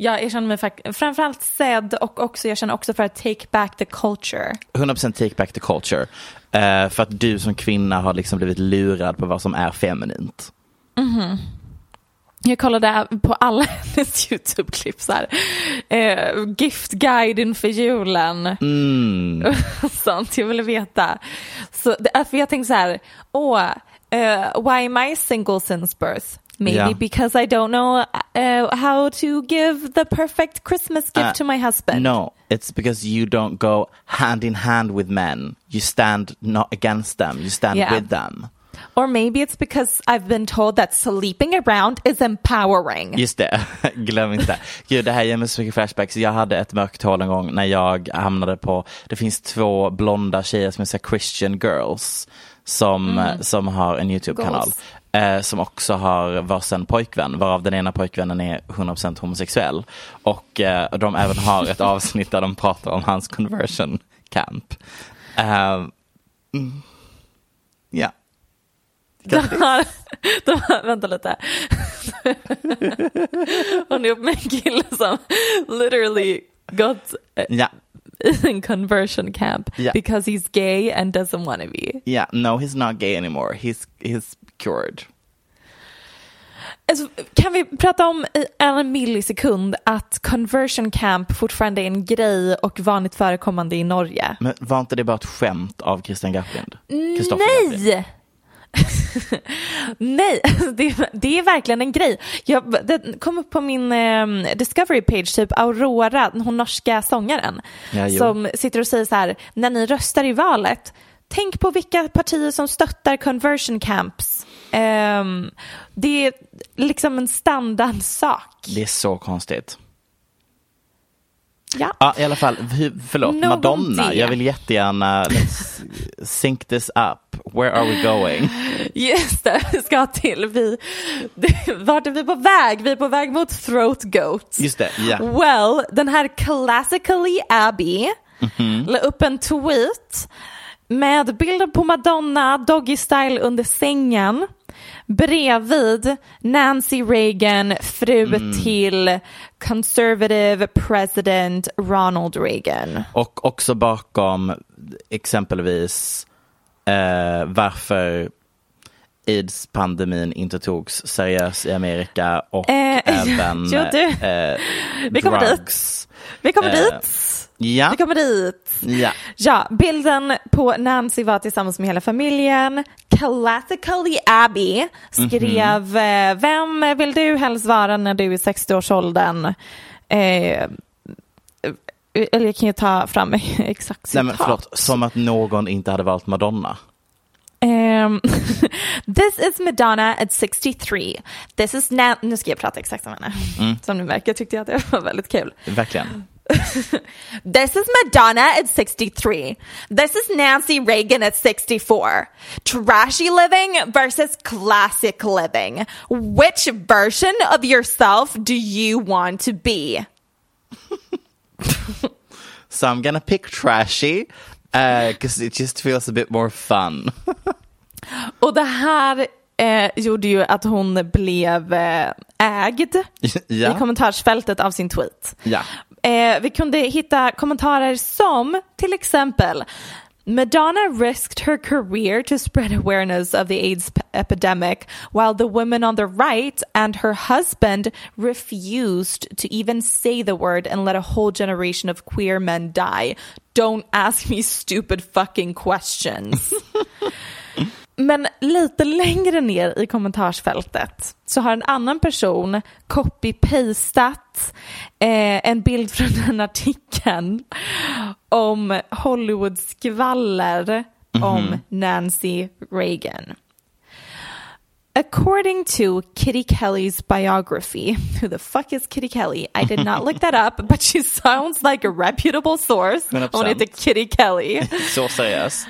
S1: Ja, jag känner mig framförallt sedd och också, jag känner också för att take back the culture.
S2: 100% take back the culture. Eh, för att du som kvinna har liksom blivit lurad på vad som är feminint.
S1: Jag kollade på alla hennes YouTube-klipp så. Eh, giftguide inför julen.
S2: Mm.
S1: Sånt jag ville veta. Så, för jag tänkte så här, åh, eh, why am I single since birth? Maybe
S2: Ja.
S1: because I don't know uh, how to give the perfect Christmas gift
S2: Uh,
S1: to my husband.
S2: No, it's because you don't go hand in hand with men. You stand not against them, you stand
S1: Yeah.
S2: with them.
S1: Or maybe it's because I've been told that sleeping around is empowering.
S2: Just det, glöm inte. Gud, det här ger mig så mycket flashbacks. Jag hade ett mörkt hål en gång när jag hamnade på, det finns två blonda tjejer som heter Christian Girls som, som har en YouTube-kanal. Eh, som också har varsin pojkvän, varav den ena pojkvännen är 100% homosexuell. Och eh, de även har ett avsnitt där de pratar om hans conversion camp. Eh, mm, Ja.
S1: De har, de har, vänta lite. Hon är ihop med en kille som literally got
S2: Ja,
S1: in conversion camp
S2: Yeah.
S1: because he's gay and doesn't want to be.
S2: ja, no he's not gay anymore. He's, he's cured.
S1: Alltså, kan vi prata om i en millisekund att conversion camp fortfarande är en grej och vanligt förekommande i Norge?
S2: Men var inte det bara ett skämt av Christian Garplind? Kristoffer Garplind?
S1: Nej! Nej, det, det är verkligen en grej. Jag, det kom upp på min eh, Discovery page, typ Aurora, hon norska sångaren,
S2: Ja,
S1: som sitter och säger så här, när ni röstar i valet, tänk på vilka partier som stöttar conversion camps. Ehm, det är liksom en standardsak.
S2: Det är så konstigt.
S1: Ja.
S2: Ja, i alla fall, förlåt,
S1: Nog om
S2: Madonna. Jag vill jättegärna let's sync this up. Where are we going?
S1: Just det, vi ska till. Vi, vart är vi på väg? Vi är på väg mot Throat Goat.
S2: Just det, ja.
S1: Well, den här Classically Abby la upp en tweet med bilder på Madonna doggy style under sängen bredvid Nancy Reagan, fru till conservative president Ronald Reagan.
S2: Och också bakom exempelvis eh, varför aids-pandemin inte togs seriöst i Amerika och
S1: Eh,
S2: även
S1: jo, du.
S2: eh,
S1: Vi kommer dit.
S2: drugs.
S1: Vi kommer
S2: Eh,
S1: dit.
S2: Ja,
S1: Vi kommer dit.
S2: ja.
S1: Ja, bilden på Nancy var tillsammans med hela familjen. Classically Abby skrev eh, Vem vill du helst vara när du är 60-årsåldern? Eh, eller jag kan ju ta fram exakt
S2: Nej, men
S1: citat.
S2: förlåt, som att någon inte hade valt Madonna.
S1: Ehm, this is Madonna at 63. This is Nan- Nu ska jag prata exakt som henne. Som ni märker tyckte jag att det var väldigt kul.
S2: Verkligen.
S1: This is Madonna at 63. This is Nancy Reagan at 64. Trashy living versus classic living. Which version of yourself do you want to be?
S2: So I'm gonna pick trashy because it just feels a bit more fun.
S1: Och det här eh, gjorde ju att hon blev eh, ägd
S2: Ja.
S1: i kommentarsfältet av sin tweet.
S2: Ja.
S1: Eh, vi kunde hitta kommentarer som till exempel Madonna risked her career to spread awareness of the AIDS epidemic, while the women on the right and her husband refused to even say the word and let a whole generation of queer men die. Don't ask me stupid fucking questions. Men lite längre ner i kommentarsfältet så har en annan person copy-pastat eh, en bild från den artikeln om Hollywood-skvaller om Nancy Reagan. According to Kitty Kelly's biography, who the fuck is Kitty Kelly? I did not look that up, but she sounds like a reputable source.
S2: 100%.
S1: Hon heter Kitty Kelly.
S2: Så seriöst.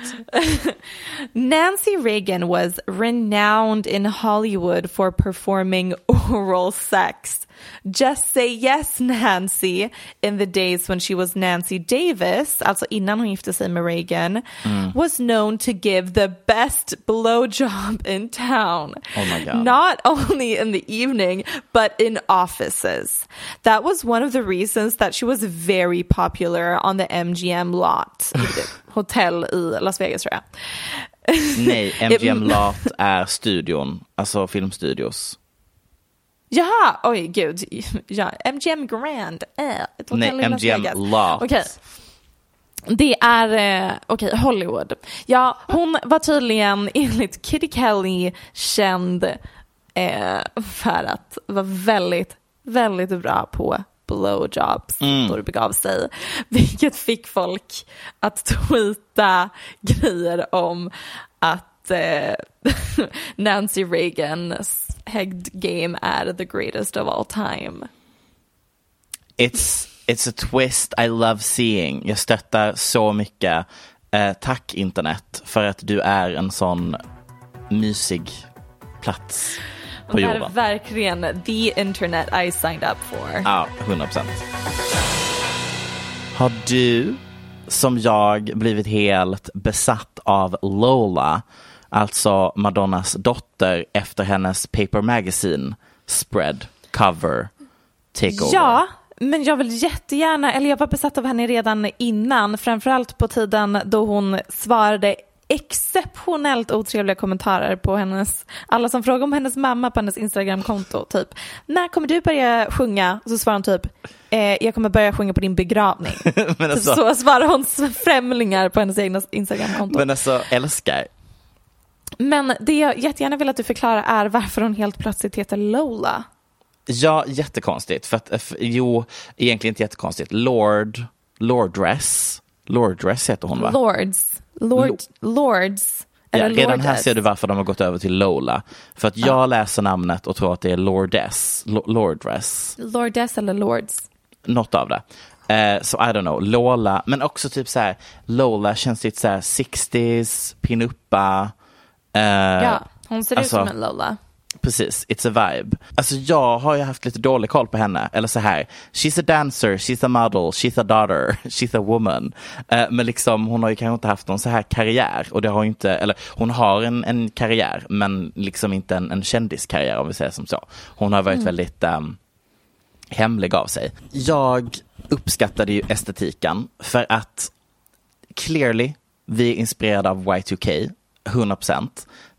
S1: Nancy Reagan was renowned in Hollywood for performing oral sex. Just say yes, Nancy, in the days when she was Nancy Davis, alltså innan hon gifte sig med Reagan, mm. was known to give the best blowjob in town.
S2: Oh my God.
S1: Not only in the evening, but in offices. That was one of the reasons that she was very popular on the MGM lot, hotell i Las Vegas tror jag.
S2: Nej, MGM Lat är studion, alltså filmstudios.
S1: Jaha, oj gud. Ja, MGM Grand. Äh,
S2: Nej, MGM. Lot.
S1: Okej. Det är, eh, okej, Hollywood. Ja, hon var tydligen enligt Kitty Kelly känd eh, för att vara väldigt, väldigt bra på blowjobs då det begav sig. Vilket fick folk att tweeta grejer om att eh, Nancy Reagans head game är the greatest of all time.
S2: It's, it's a twist I love seeing. Jag stöttar så mycket. Eh, tack internet för att du är en sån mysig plats på
S1: Det här är
S2: jorden.
S1: verkligen the internet I signed up for.
S2: Ja, 100 procent. Har du, som jag, blivit helt besatt av Lola, alltså Madonnas dotter efter hennes Paper Magazine spread, cover, takeover?
S1: Ja, men jag vill jättegärna, eller jag var besatt av henne redan innan, framförallt på tiden då hon svarade exceptionellt otrevliga kommentarer på hennes, alla som frågar om hennes mamma på hennes Instagramkonto. Typ, när kommer du börja sjunga? Och så svarar hon typ, eh, jag kommer börja sjunga på din begravning.
S2: Men alltså,
S1: typ så svarar hon främlingar på hennes egna Instagramkonto.
S2: men alltså älskar.
S1: Men det jag jättegärna vill att du förklarar är varför hon helt plötsligt heter Lola.
S2: Ja, jättekonstigt. För att, f- jo, egentligen inte jättekonstigt. Lord, Lordress, Lordress heter hon va?
S1: Lords. Lord, Lords.
S2: Ja, redan här ser du varför de har gått över till Lola. För att jag läser namnet och tror att det är Lordess, Lo- Lordress,
S1: Lordes eller Lords.
S2: något av det. Eh, så I don't know, Lola, men också typ så här, Lola känns lite så här 60s, pinuppa. Eh,
S1: Ja, hon ser
S2: alltså-
S1: ut som en Lola.
S2: Precis, it's a vibe. Alltså jag har ju haft lite dålig koll på henne. Eller så här, she's a dancer, she's a model, she's a daughter, she's a woman. Eh, men liksom hon har ju kanske inte haft någon så här karriär. Och det har ju inte, eller hon har en, en karriär men liksom inte en, en kändiskarriär om vi säger som så. Hon har varit väldigt um, hemlig av sig. Jag uppskattade ju estetiken för att clearly, vi är inspirerade av Y2K, 100%.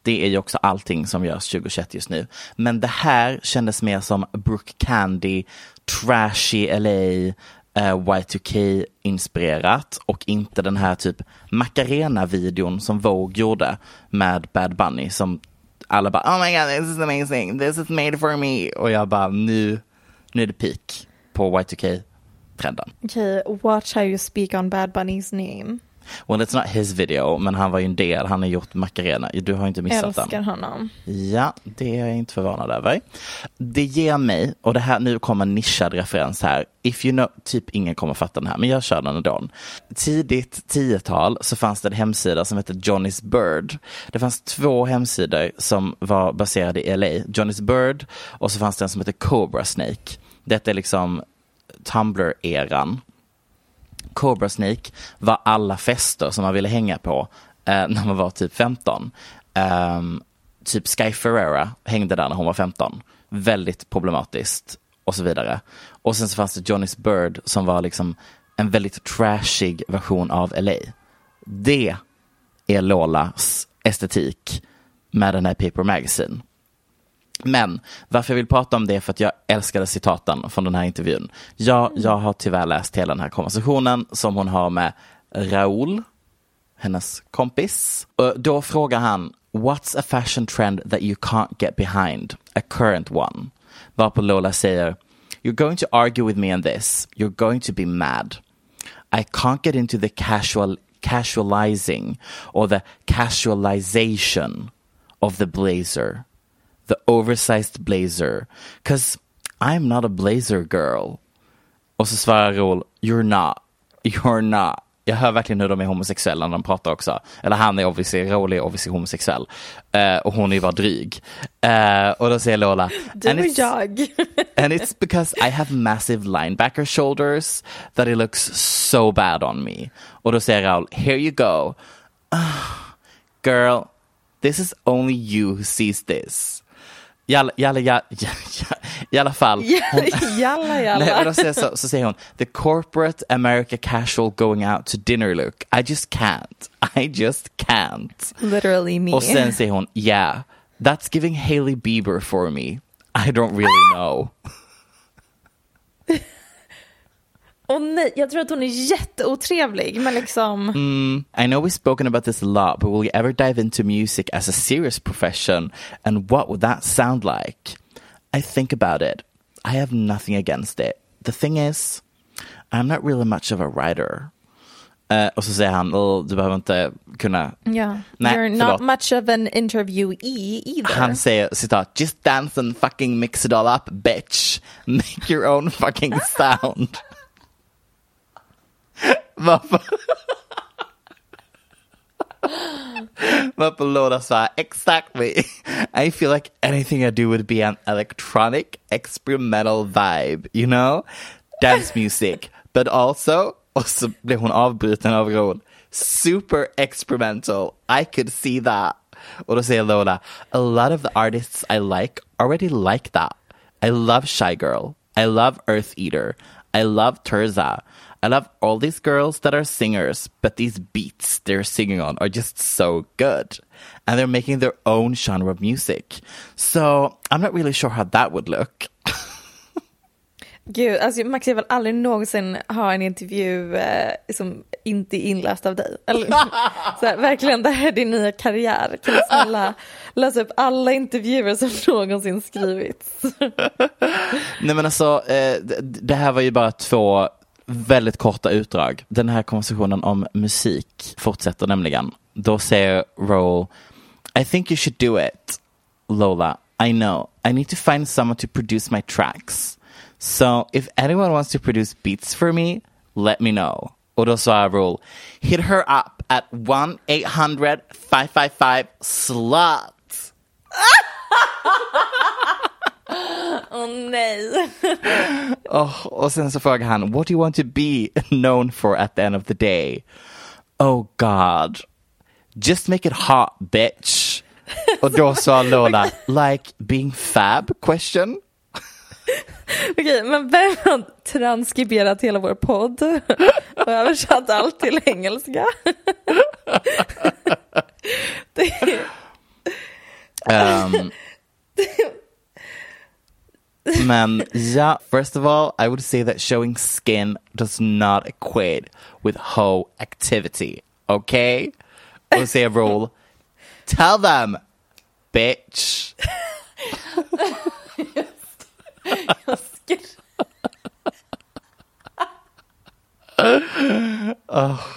S2: Det är ju också allting som görs 2021 just nu. Men det här kändes mer som Brooke Candy, trashy LA, eh, Y2K-inspirerat och inte den här typ Macarena-videon som Vogue gjorde med Bad Bunny som alla bara oh my god this is amazing, this is made for me och jag bara nu, nu är det peak på Y2K-trenden.
S1: Okej, watch how you speak on Bad Bunny's name.
S2: Well it's not his video men han var ju en del, han har gjort Macarena, du har inte missat den.
S1: Älskar honom.
S2: Ja, det är jag inte förvånad över. Det ger mig, och det här, nu kommer en nischad referens här. If you know, typ ingen kommer fatta den här, men jag kör den ändå. Tidigt 10-tal så fanns det en hemsida som hette Johnny's Bird. Det fanns två hemsidor som var baserade i LA. Johnny's Bird och så fanns det en som hette Cobra Snake. Detta är liksom Tumblr-eran. Cobra Snake var alla fester som man ville hänga på eh, när man var typ 15. Eh, typ Sky Ferreira hängde där när hon var 15. Väldigt problematiskt och så vidare. Och sen så fanns det Johnny's Bird som var liksom en väldigt trashig version av LA. Det är Lolas estetik med den här Paper Magazine. Men varför jag vill prata om det är för att jag älskade citaten från den här intervjun. Jag, jag har tyvärr läst hela den här konversationen som hon har med Raoul, hennes kompis. Och då frågar han, what's a fashion trend that you can't get behind? A current one. Varpå Lola säger, you're going to argue with me on this. You're going to be mad. I can't get into the casual casualizing or the casualization of the blazer, the oversized blazer, because I'm not a blazer girl. Och så svarar Raoul, you're not, you're not. Jag hör verkligen hur de är homosexuella när de pratar också. Eller han är obviously, Raoul är obviously homosexuell. Eh, och hon är ju bara dryg. Eh, och då säger Lola,
S1: Du
S2: "And it's-
S1: jag.
S2: And it's because I have massive linebacker shoulders that it looks so bad on me. Och då säger Raul, here you go. Ah, girl, this is only you who sees this. I alla, i alla, i alla, fall. hon-
S1: jalla jalla.
S2: och säger, så, så säger hon, the corporate America casual going out to dinner look. I just can't. I just can't.
S1: Literally me.
S2: Och sen säger hon, yeah, that's giving Hailey Bieber for me. I don't really know.
S1: Och nej, jag tror att hon är jätteotrevlig men liksom
S2: I know we've spoken about this a lot, but will you ever dive into music as a serious profession? And what would that sound like? I think about it. I have nothing against it. The thing is, I'm not really much of a writer. Eh, och så säger han, "Oh, du behöver inte kunna...
S1: ja.
S2: Nej,
S1: You're
S2: förlåt.
S1: not much of an interviewee either.
S2: Han säger citat, just dance and fucking mix it all up bitch. Make your own fucking sound. Varför? Varför Lola sa exactly. I feel like anything I do would be an electronic experimental vibe, you know? Dance music, but also, så super experimental. I could see that. Och då säger Lola, a lot of the artists I like already like that. I love Shy Girl. I love Earth Eater. I love Terza. I love all these girls that are singers, but these beats they're singing on are just so good. And they're making their own genre of music. So I'm not really sure how that would look.
S1: Gud, alltså Max jag vill aldrig någonsin ha en intervju eh, som inte är inläst av dig. Eller, så här, verkligen, det här är din nya karriär. Kan du snälla läsa upp alla intervjuer som någonsin skrivits?
S2: Nej men alltså, eh, det- det här var ju bara två väldigt korta utdrag. Den här konversationen om musik fortsätter nämligen. Då säger Roll, I think you should do it. Lola, I know. I need to find someone to produce my tracks. So if anyone wants to produce beats for me, let me know. Och då sa Roll, hit her up at 1-800-555-SLUT.
S1: Åh nej.
S2: Oh, och sen så frågar han, what do you want to be known for at the end of the day? Oh God, just make it hot bitch. Och då sa Lola, like being fab? Question.
S1: Okej, men vem har transkriberat hela vår podd och översatt allt till engelska? Det är,
S2: Um, men ja, first of all, I would say that showing skin does not equate with hoe activity. Okay? I would say a rule. tell them, bitch.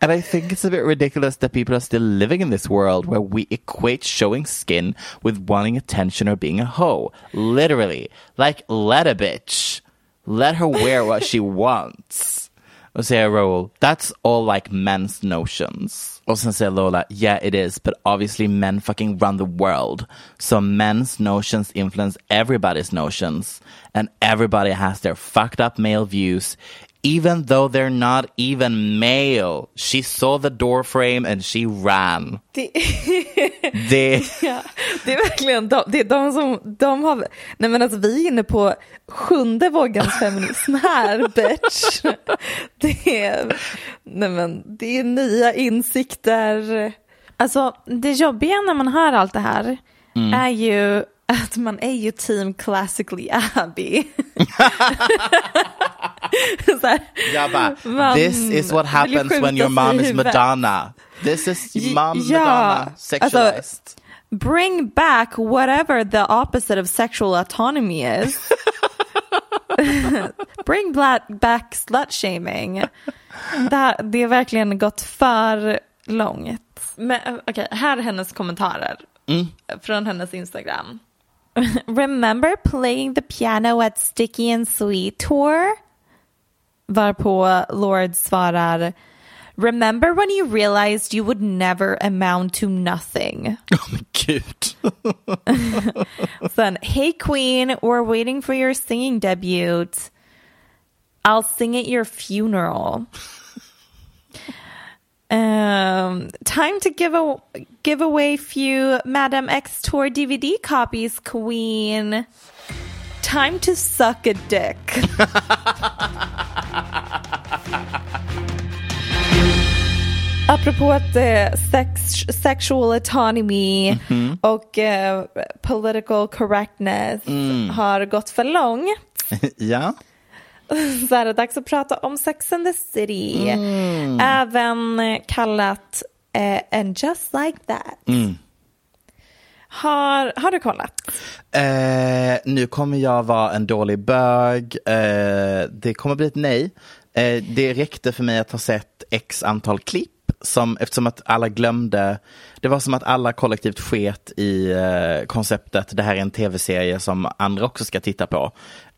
S2: And I think it's a bit ridiculous that people are still living in this world where we equate showing skin with wanting attention or being a hoe. Literally. Like, let a bitch. Let her wear what she wants. Och säger Raoul, that's all like men's notions. Och sen säger Lola, yeah it is, but obviously men fucking run the world. So men's notions influence everybody's notions. And everybody has their fucked up male views, even though they're not even male. She saw the door frame and she ran.
S1: det,
S2: Det,
S1: ja, det är verkligen de, det är de som, de har, nej men alltså vi är inne på sjunde vågens feminism här bitch. Det är, nej men det är nya insikter. Alltså det jobbiga när man hör allt det här är ju att man är ju team classically Abby. Så här,
S2: jag bara,
S1: man
S2: this is what happens when your mom is. Madonna. This is mom
S1: ja,
S2: Madonna sexualized.
S1: alltså, bring back whatever the opposite of sexual autonomy is. bring back slut shaming. Det, här, det har verkligen gått för långt. Men eh, okej, här är hennes kommentarer från hennes Instagram. Remember playing the piano at Sticky and Sweet Tour? Varpå Lord svarar Remember when you realized you would never amount to nothing?
S2: Oh men gud.
S1: Sen, hey queen, we're waiting for your singing debut. I'll sing at your funeral. Um, time to give a give away few Madame X tour DVD copies, queen. Time to suck a dick. Apropå att eh, sex, sexual autonomy och eh, political correctness har gått för långt
S2: ja.
S1: så är det dags att prata om Sex and the City. Även kallat eh, And just like that. Har, har du kollat?
S2: Eh, nu kommer jag vara en dålig bög. Eh, det kommer bli ett nej. Eh, det räckte för mig att ha sett x antal klipp. Som, eftersom att alla glömde, det var som att alla kollektivt sket i eh, konceptet, det här är en tv-serie som andra också ska titta på.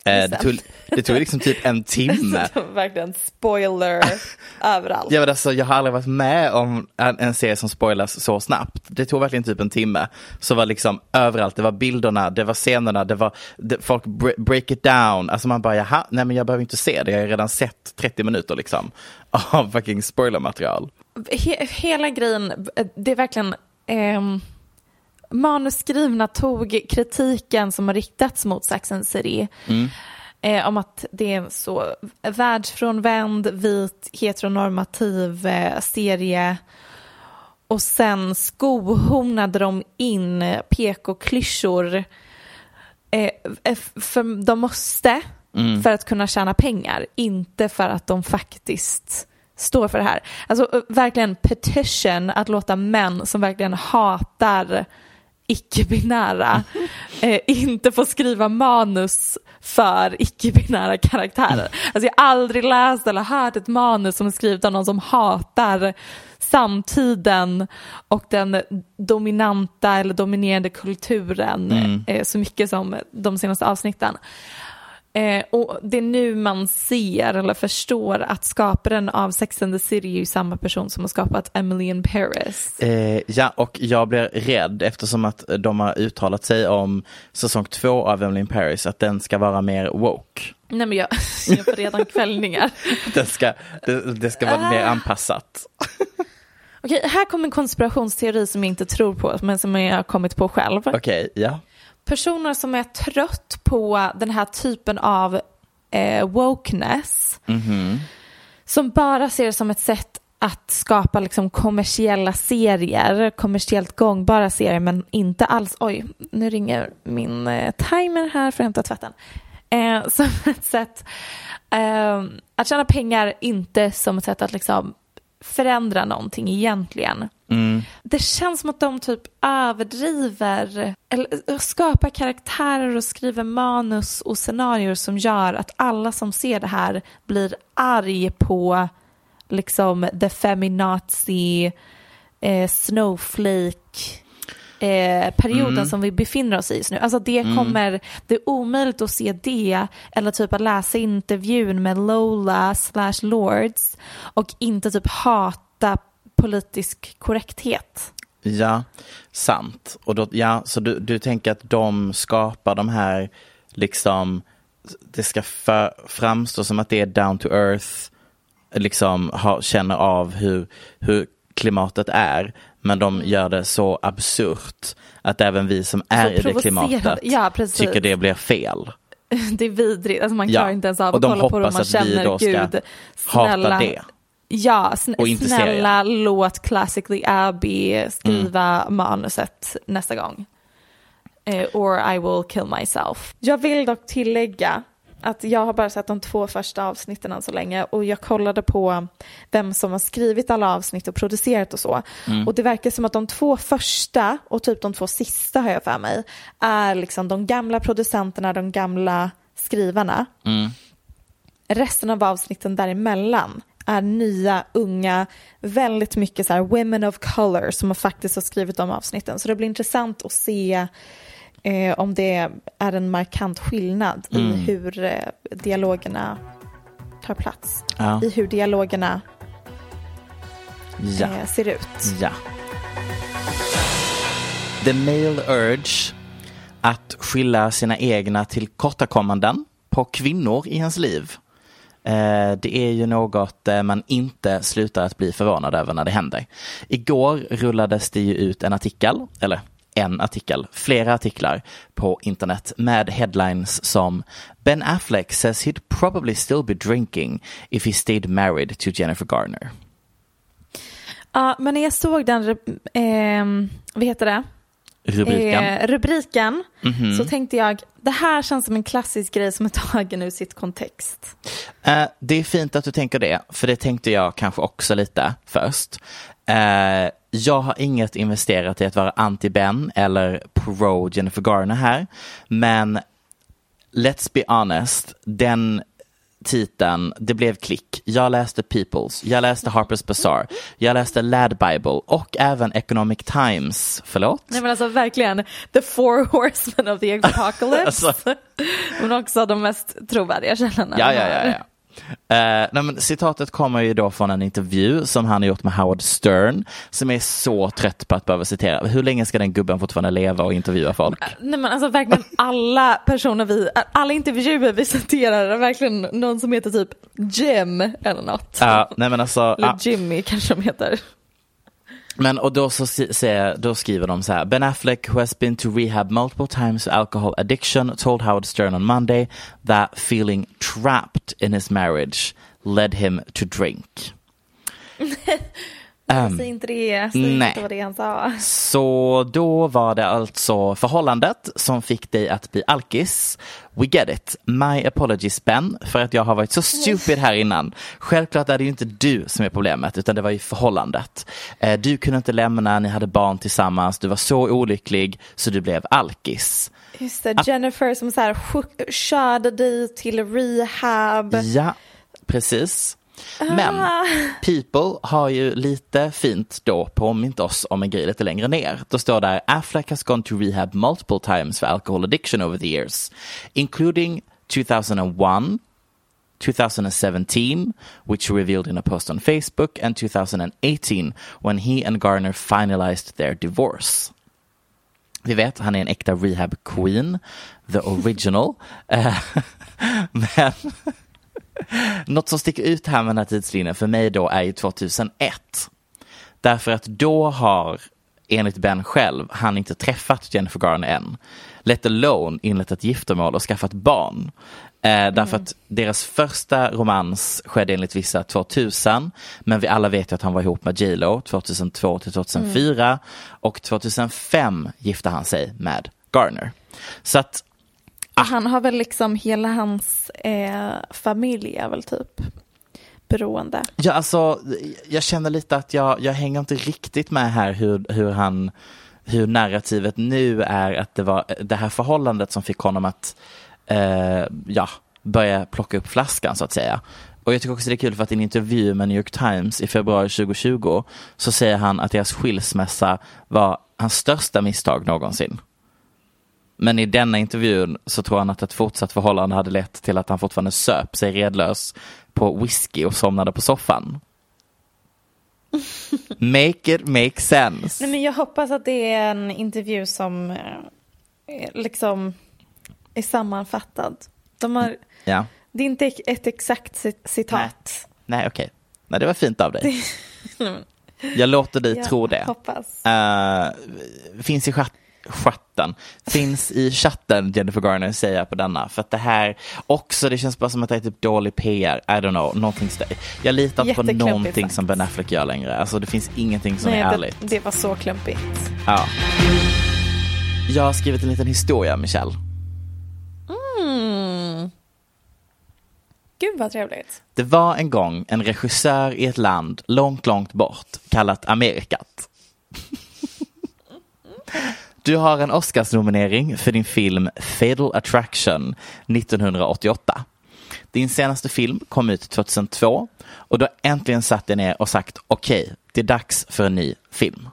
S2: Eh, det, tog, det tog liksom typ en timme.
S1: Verkligen spoiler överallt.
S2: Ja, men alltså, jag har aldrig varit med om en, en serie som spoilas så snabbt. Det tog verkligen typ en timme. Så var liksom överallt, det var bilderna, det var scenerna, det var det, folk bre- break it down. Alltså man bara, jaha, nej men jag behöver inte se det, jag har redan sett 30 minuter liksom av fucking spoilermaterial.
S1: He, hela grejen, det är verkligen ehm, manusskrivna tog kritiken som har riktats mot Sex and City eh, om att det är en så världsfrånvänd, vit, heteronormativ eh, serie. Och sen skohornade de in PK-klyschor. Eh, för de måste,
S2: Mm.
S1: för att kunna tjäna pengar, inte för att de faktiskt står för det här. Alltså eh, verkligen petition att låta män som verkligen hatar icke-binära eh, inte få skriva manus för icke-binära karaktärer. Alltså jag har aldrig läst eller hört ett manus som är skrivet av någon som hatar samtiden och den dominanta eller dominerande kulturen eh, så mycket som de senaste avsnitten. Eh, och det är nu man ser eller förstår att skaparen av Sex and the City är ju samma person som har skapat Emily in Paris.
S2: Eh, ja, och jag blir rädd eftersom att de har uttalat sig om säsong två av Emily in Paris, att den ska vara mer woke.
S1: Nej men jag, jag får redan kvällningar.
S2: Den ska, det, det ska vara mer anpassat.
S1: Okej, här kommer en konspirationsteori som jag inte tror på men som jag har kommit på själv.
S2: Okej, ja.
S1: Personer som är trött på den här typen av eh, wokeness som bara ser det som ett sätt att skapa liksom kommersiella serier, kommersiellt gångbara serier men inte alls, oj, nu ringer min eh, timer här för att hämta tvätten. Eh, som ett sätt eh, att tjäna pengar, inte som ett sätt att liksom förändra någonting egentligen. Det känns som att de typ överdriver eller skapar karaktärer och skriver manus och scenarier som gör att alla som ser det här blir arg på liksom the feminazi eh, snowflake eh, perioden som vi befinner oss i just nu. Alltså det kommer, det är omöjligt att se det eller typ att läsa intervjun med Lola slash Lords och inte typ hata politisk korrekthet.
S2: Ja, sant. Och då, ja, så du, du tänker att de skapar de här, liksom, det ska för, framstå som att det är down to earth, liksom ha, känner av hur, hur klimatet är, men de gör det så absurt att även vi som är i det klimatet
S1: Ja,
S2: tycker det blir fel.
S1: Det är vidrigt, alltså man
S2: Ja,
S1: klarar inte ens av att kolla på det och man
S2: att vi
S1: känner gud,
S2: hata
S1: snälla.
S2: det.
S1: Ja, sn-
S2: Och inte
S1: snälla låt Classically Abby skriva
S2: Mm.
S1: manuset nästa gång. Eh, or I will kill myself. Jag vill dock tillägga att jag har bara sett de två första avsnitten än så länge och jag kollade på vem som har skrivit alla avsnitt och producerat och så.
S2: Mm.
S1: Och det verkar som att de två första och typ de två sista har jag för mig är liksom de gamla producenterna, de gamla skrivarna. Resten av avsnitten däremellan är nya, unga, väldigt mycket så här women of color som faktiskt har skrivit de avsnitten. Så det blir intressant att se eh, om det är en markant skillnad i hur eh, dialogerna tar plats.
S2: Ja.
S1: I hur dialogerna
S2: Ja.
S1: eh, ser ut.
S2: Ja. The male urge att skylla sina egna tillkortakommanden på kvinnor i ens liv. Eh, det är ju något eh, man inte slutar att bli förvånad över när det händer. Igår rullades det ju ut en artikel, eller en artikel, flera artiklar på internet med headlines som Ben Affleck says he'd probably still be drinking if he stayed married to Jennifer Garner.
S1: Ja, men när jag såg den, eh, vad heter det?
S2: Rubriken.
S1: Eh, rubriken
S2: Mhm.
S1: så tänkte jag, det här känns som en klassisk grej som är tagen ur sitt kontext.
S2: Eh, det är fint att du tänker det, för det tänkte jag kanske också lite först. Eh, jag har inget investerat i att vara anti-Ben eller pro Jennifer Garner här, men let's be honest, den titeln, det blev klick. Jag läste Peoples, jag läste Harper's Bazaar, jag läste Lad Bible och även Economic Times, förlåt?
S1: Nej men alltså verkligen, the four horsemen of the apocalypse.
S2: Alltså.
S1: men också de mest trovärdiga källorna.
S2: Ja, ja, ja. ja. Eh, nej, men citatet kommer ju då från en intervju som han har gjort med Howard Stern som är så trött på att behöva citera. Hur länge ska den gubben fortfarande leva och intervjua folk?
S1: Nej men alltså verkligen alla personer vi, alla intervjuer vi citerar är verkligen någon som heter typ Jim eller något.
S2: Ja, nej men alltså,
S1: Eller Jimmy kanske de heter.
S2: Men och då, så säger, då skriver de så här. Ben Affleck, who has been to rehab multiple times for alcohol addiction, told Howard Stern on Monday that feeling trapped in his marriage led him to drink.
S1: Um, Säg inte det, säg nej. inte vad det han sa.
S2: Så då var det alltså förhållandet som fick dig att bli alkis. We get it. My apologies Ben, för att jag har varit så stupid här innan. Självklart är det ju inte du som är problemet, utan det var ju förhållandet. Eh, du kunde inte lämna, ni hade barn tillsammans, du var så olycklig så du blev alkis.
S1: Just det, Jennifer som så här körde dig till rehab.
S2: Ja, precis. Men ah. People har ju lite fint då påmint oss om en grej lite längre ner. Då står där Affleck has gone to rehab multiple times for alcohol addiction over the years, including 2001, 2017, which revealed in a post on Facebook, and 2018 when he and Garner finalized their divorce. Vi vet, han är en äkta rehab queen, the original. Eh, men något som sticker ut här med den här tidslinjen för mig då är ju 2001. Därför att då har, enligt Ben själv, han inte träffat Jennifer Garner än. Let alone inlett ett giftermål och skaffat barn. Eh, därför mm. att deras första romans skedde enligt vissa 2000, men vi alla vet ju att han var ihop med J Lo 2002 till 2004 mm. och 2005 gifte han sig med Garner. Så att
S1: Ah. Han har väl liksom hela hans eh, familj är väl typ beroende.
S2: Ja, alltså jag känner lite att jag, jag hänger inte riktigt med här hur, hur han hur narrativet nu är att det var det här förhållandet som fick honom att eh, ja, börja plocka upp flaskan så att säga. Och jag tycker också det är kul för att i en intervju med New York Times i februari 2020 så säger han att deras skilsmässa var hans största misstag någonsin. Men i denna intervjun så tror han att ett fortsatt förhållande hade lett till att han fortfarande söp sig redlös på whisky och somnade på soffan. Make it make sense.
S1: Nej, men jag hoppas att det är en intervju som eh, liksom är sammanfattad. De har, ja. Det är inte ett exakt citat.
S2: Nej, Nej okej. Okay. Nej, det var fint av dig. jag låter dig jag tro det.
S1: Hoppas.
S2: Uh, finns i chatt chatten. Finns i chatten Jennifer Garner säger jag på denna. För att det här också, det känns bara som att det är typ dålig PR. I don't know, någonting Jag litar inte på någonting som Ben Affleck gör längre. Alltså det finns ingenting som Nej, är ärligt.
S1: Det, det var så klumpigt.
S2: Ja. Jag har skrivit en liten historia, Michelle.
S1: Mm. Gud vad trevligt.
S2: Det var en gång en regissör i ett land långt, långt bort kallat Amerikat. Du har en Oscarsnominering för din film Fatal Attraction 1988. Din senaste film kom ut 2002 och du har äntligen satt dig ner och sagt okej, okay, det är dags för en ny film.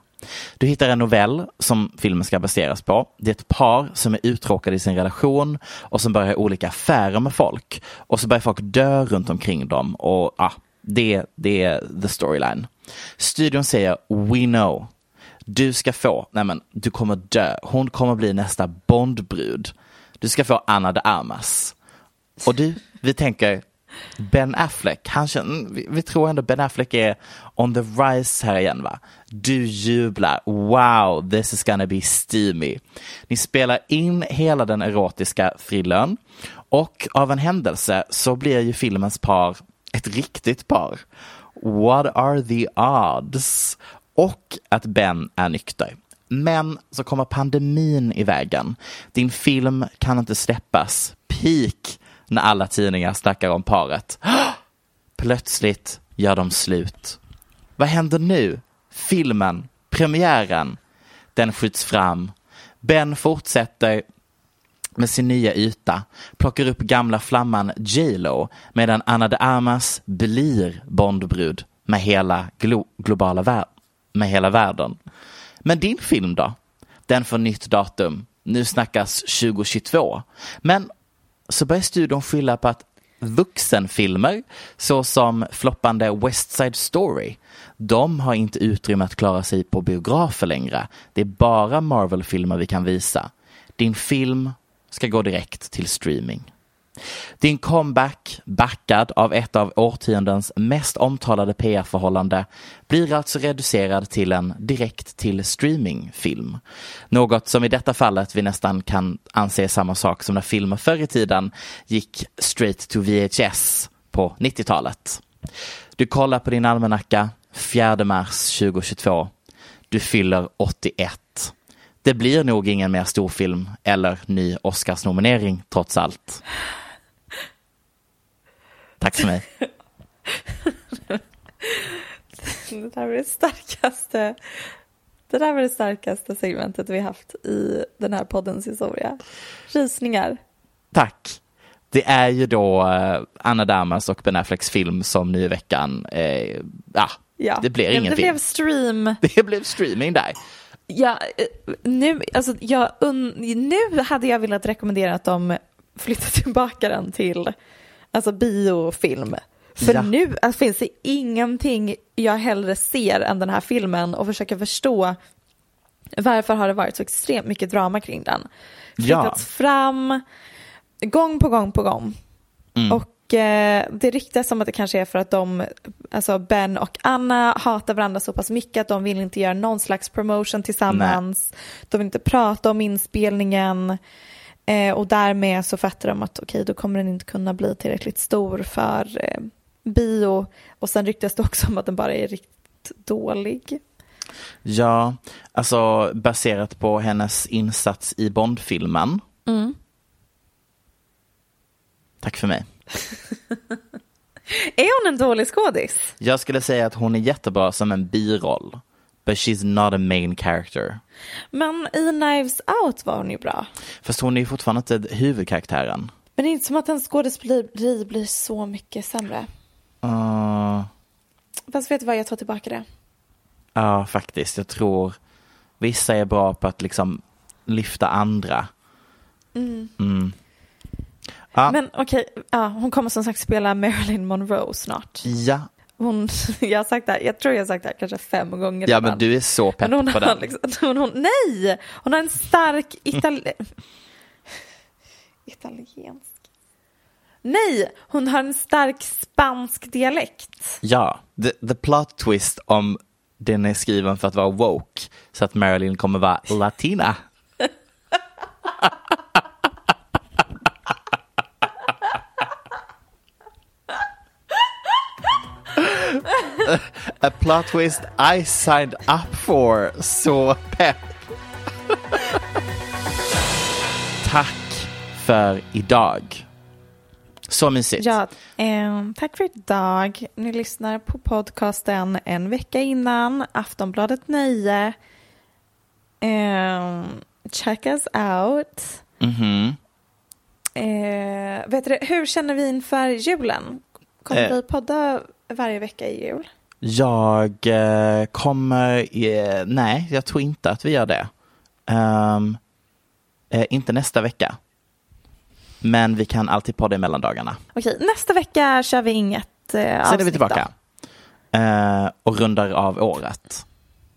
S2: Du hittar en novell som filmen ska baseras på. Det är ett par som är uttråkade i sin relation och som börjar olika affärer med folk. Och så börjar folk dö runt omkring dem och ja, det, det är the storyline. Studion säger We know du ska få, nej men du kommer dö, hon kommer bli nästa Bondbrud. Du ska få Anna de Armas. Och du, vi tänker Ben Affleck, han känner, mm, vi, vi tror ändå Ben Affleck är on the rise här igen va. Du jublar, wow, this is gonna be steamy. Ni spelar in hela den erotiska thrillern och av en händelse så blir ju filmens par ett riktigt par. What are the odds? Och att Ben är nykter. Men så kommer pandemin i vägen. Din film kan inte släppas. Peak när alla tidningar snackar om paret. Plötsligt gör de slut. Vad händer nu? Filmen, premiären, den skjuts fram. Ben fortsätter med sin nya yta, plockar upp gamla flamman J Lo medan Anna de Armas blir Bondbrud med hela glo globala världen med hela världen. Men din film då? Den får nytt datum. Nu snackas 2022. Men så börjar studion skylla på att vuxenfilmer, såsom floppande West Side Story, de har inte utrymme att klara sig på biografer längre. Det är bara Marvel-filmer vi kan visa. Din film ska gå direkt till streaming. Din comeback, backad av ett av årtiondens mest omtalade PR-förhållande, blir alltså reducerad till en direkt till streamingfilm. Något som i detta fallet vi nästan kan anse samma sak som när filmer förr i tiden gick straight to VHS på 90-talet. Du kollar på din almanacka 4 mars 2022. Du fyller 81. Det blir nog ingen mer storfilm eller ny Oscarsnominering trots allt. Tack för mig.
S1: Det där var det starkaste det där var det starkaste segmentet vi haft i den här poddens historia. Rysningar.
S2: Tack. Det är ju då eh, Anna Damas och Ben Afflecks film som nu i veckan, eh, ah,
S1: Ja,
S2: det blir ingen
S1: det
S2: film.
S1: blev stream.
S2: Det blev streaming där.
S1: Ja, eh, nu, alltså, jag, nu hade jag velat rekommendera att de flyttar tillbaka den till alltså, biofilm. För
S2: Ja.
S1: nu alltså, finns det ingenting jag hellre ser än den här filmen och försöker förstå varför har det varit så extremt mycket drama kring den.
S2: Ja.
S1: Flyttats fram gång på gång på gång.
S2: Mm.
S1: Och eh, det ryktas som att det kanske är för att de, alltså Ben och Anna hatar varandra så pass mycket att de vill inte göra någon slags promotion tillsammans. De vill inte prata om inspelningen. Eh, och därmed så fattar de att okej, då kommer den inte kunna bli tillräckligt stor för eh, bio. Och sen ryktas det också om att den bara är riktigt dålig.
S2: Ja, alltså baserat på hennes insats i Bondfilmen.
S1: Mm.
S2: Tack för mig.
S1: Är hon en dålig skådis?
S2: Jag skulle säga att hon är jättebra som en biroll. But she's not a main character.
S1: Men i Knives Out var hon ju bra.
S2: Fast hon är ju fortfarande inte huvudkaraktären.
S1: Men det är inte som att en skådespeleri blir så mycket sämre.
S2: Uh,
S1: Fast vet du vad, jag tar tillbaka det.
S2: Ja, faktiskt. Jag tror vissa är bra på att liksom lyfta andra. Mm. Ja,
S1: Men okej, ja, hon kommer som sagt spela Marilyn Monroe snart.
S2: ja.
S1: Hon, jag har sagt det här, jag tror jag har sagt det här kanske fem gånger
S2: ja, men du är så pepp
S1: hon
S2: på
S1: har
S2: den.
S1: liksom, hon, hon, nej, hon har en stark itali... italiensk. Nej, hon har en stark spansk dialekt.
S2: Ja, the, the plot twist om den är skriven för att vara woke så att Marilyn kommer vara latina. A plot twist I signed up for. Så pepp. Tack för idag. Så mysigt.
S1: Ja, ehm, tack för idag. Ni lyssnar på podcasten en vecka innan Aftonbladet Nöje. Ehm, check us out.
S2: Mhm.
S1: Eh, vet du, hur känner vi inför julen? Kommer
S2: Eh.
S1: vi podda varje vecka i jul?
S2: Jag eh, kommer, eh, nej jag tror inte att vi gör det. Ehm, eh, inte nästa vecka. Men vi kan alltid podda i mellandagarna.
S1: Okej, nästa vecka kör vi inget eh,
S2: Sen är
S1: avsnitt
S2: vi tillbaka. Eh, och rundar av året.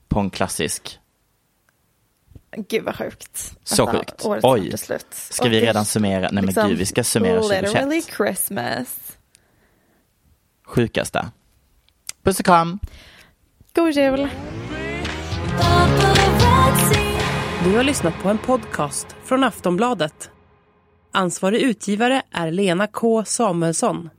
S2: På en klassisk.
S1: Gud vad sjukt.
S2: Så
S1: Nästan
S2: sjukt.
S1: året
S2: Oj.
S1: slut.
S2: Ska vi
S1: Och det-
S2: redan summera? Nej men
S1: liksom
S2: gud, vi ska summera
S1: Literally
S2: 2021.
S1: Christmas.
S2: Sjukaste. Puss och kram.
S1: God jul.
S5: Du har lyssnat på en podcast från Aftonbladet. Ansvarig utgivare är Lena K Samuelsson.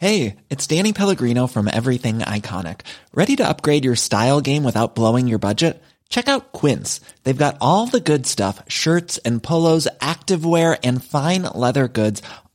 S6: Hey, it's Danny Pellegrino from Everything Iconic. Ready to upgrade your style game without blowing your budget? Check out Quince. They've got all the good stuff shirts and polos, activewear, and fine leather goods,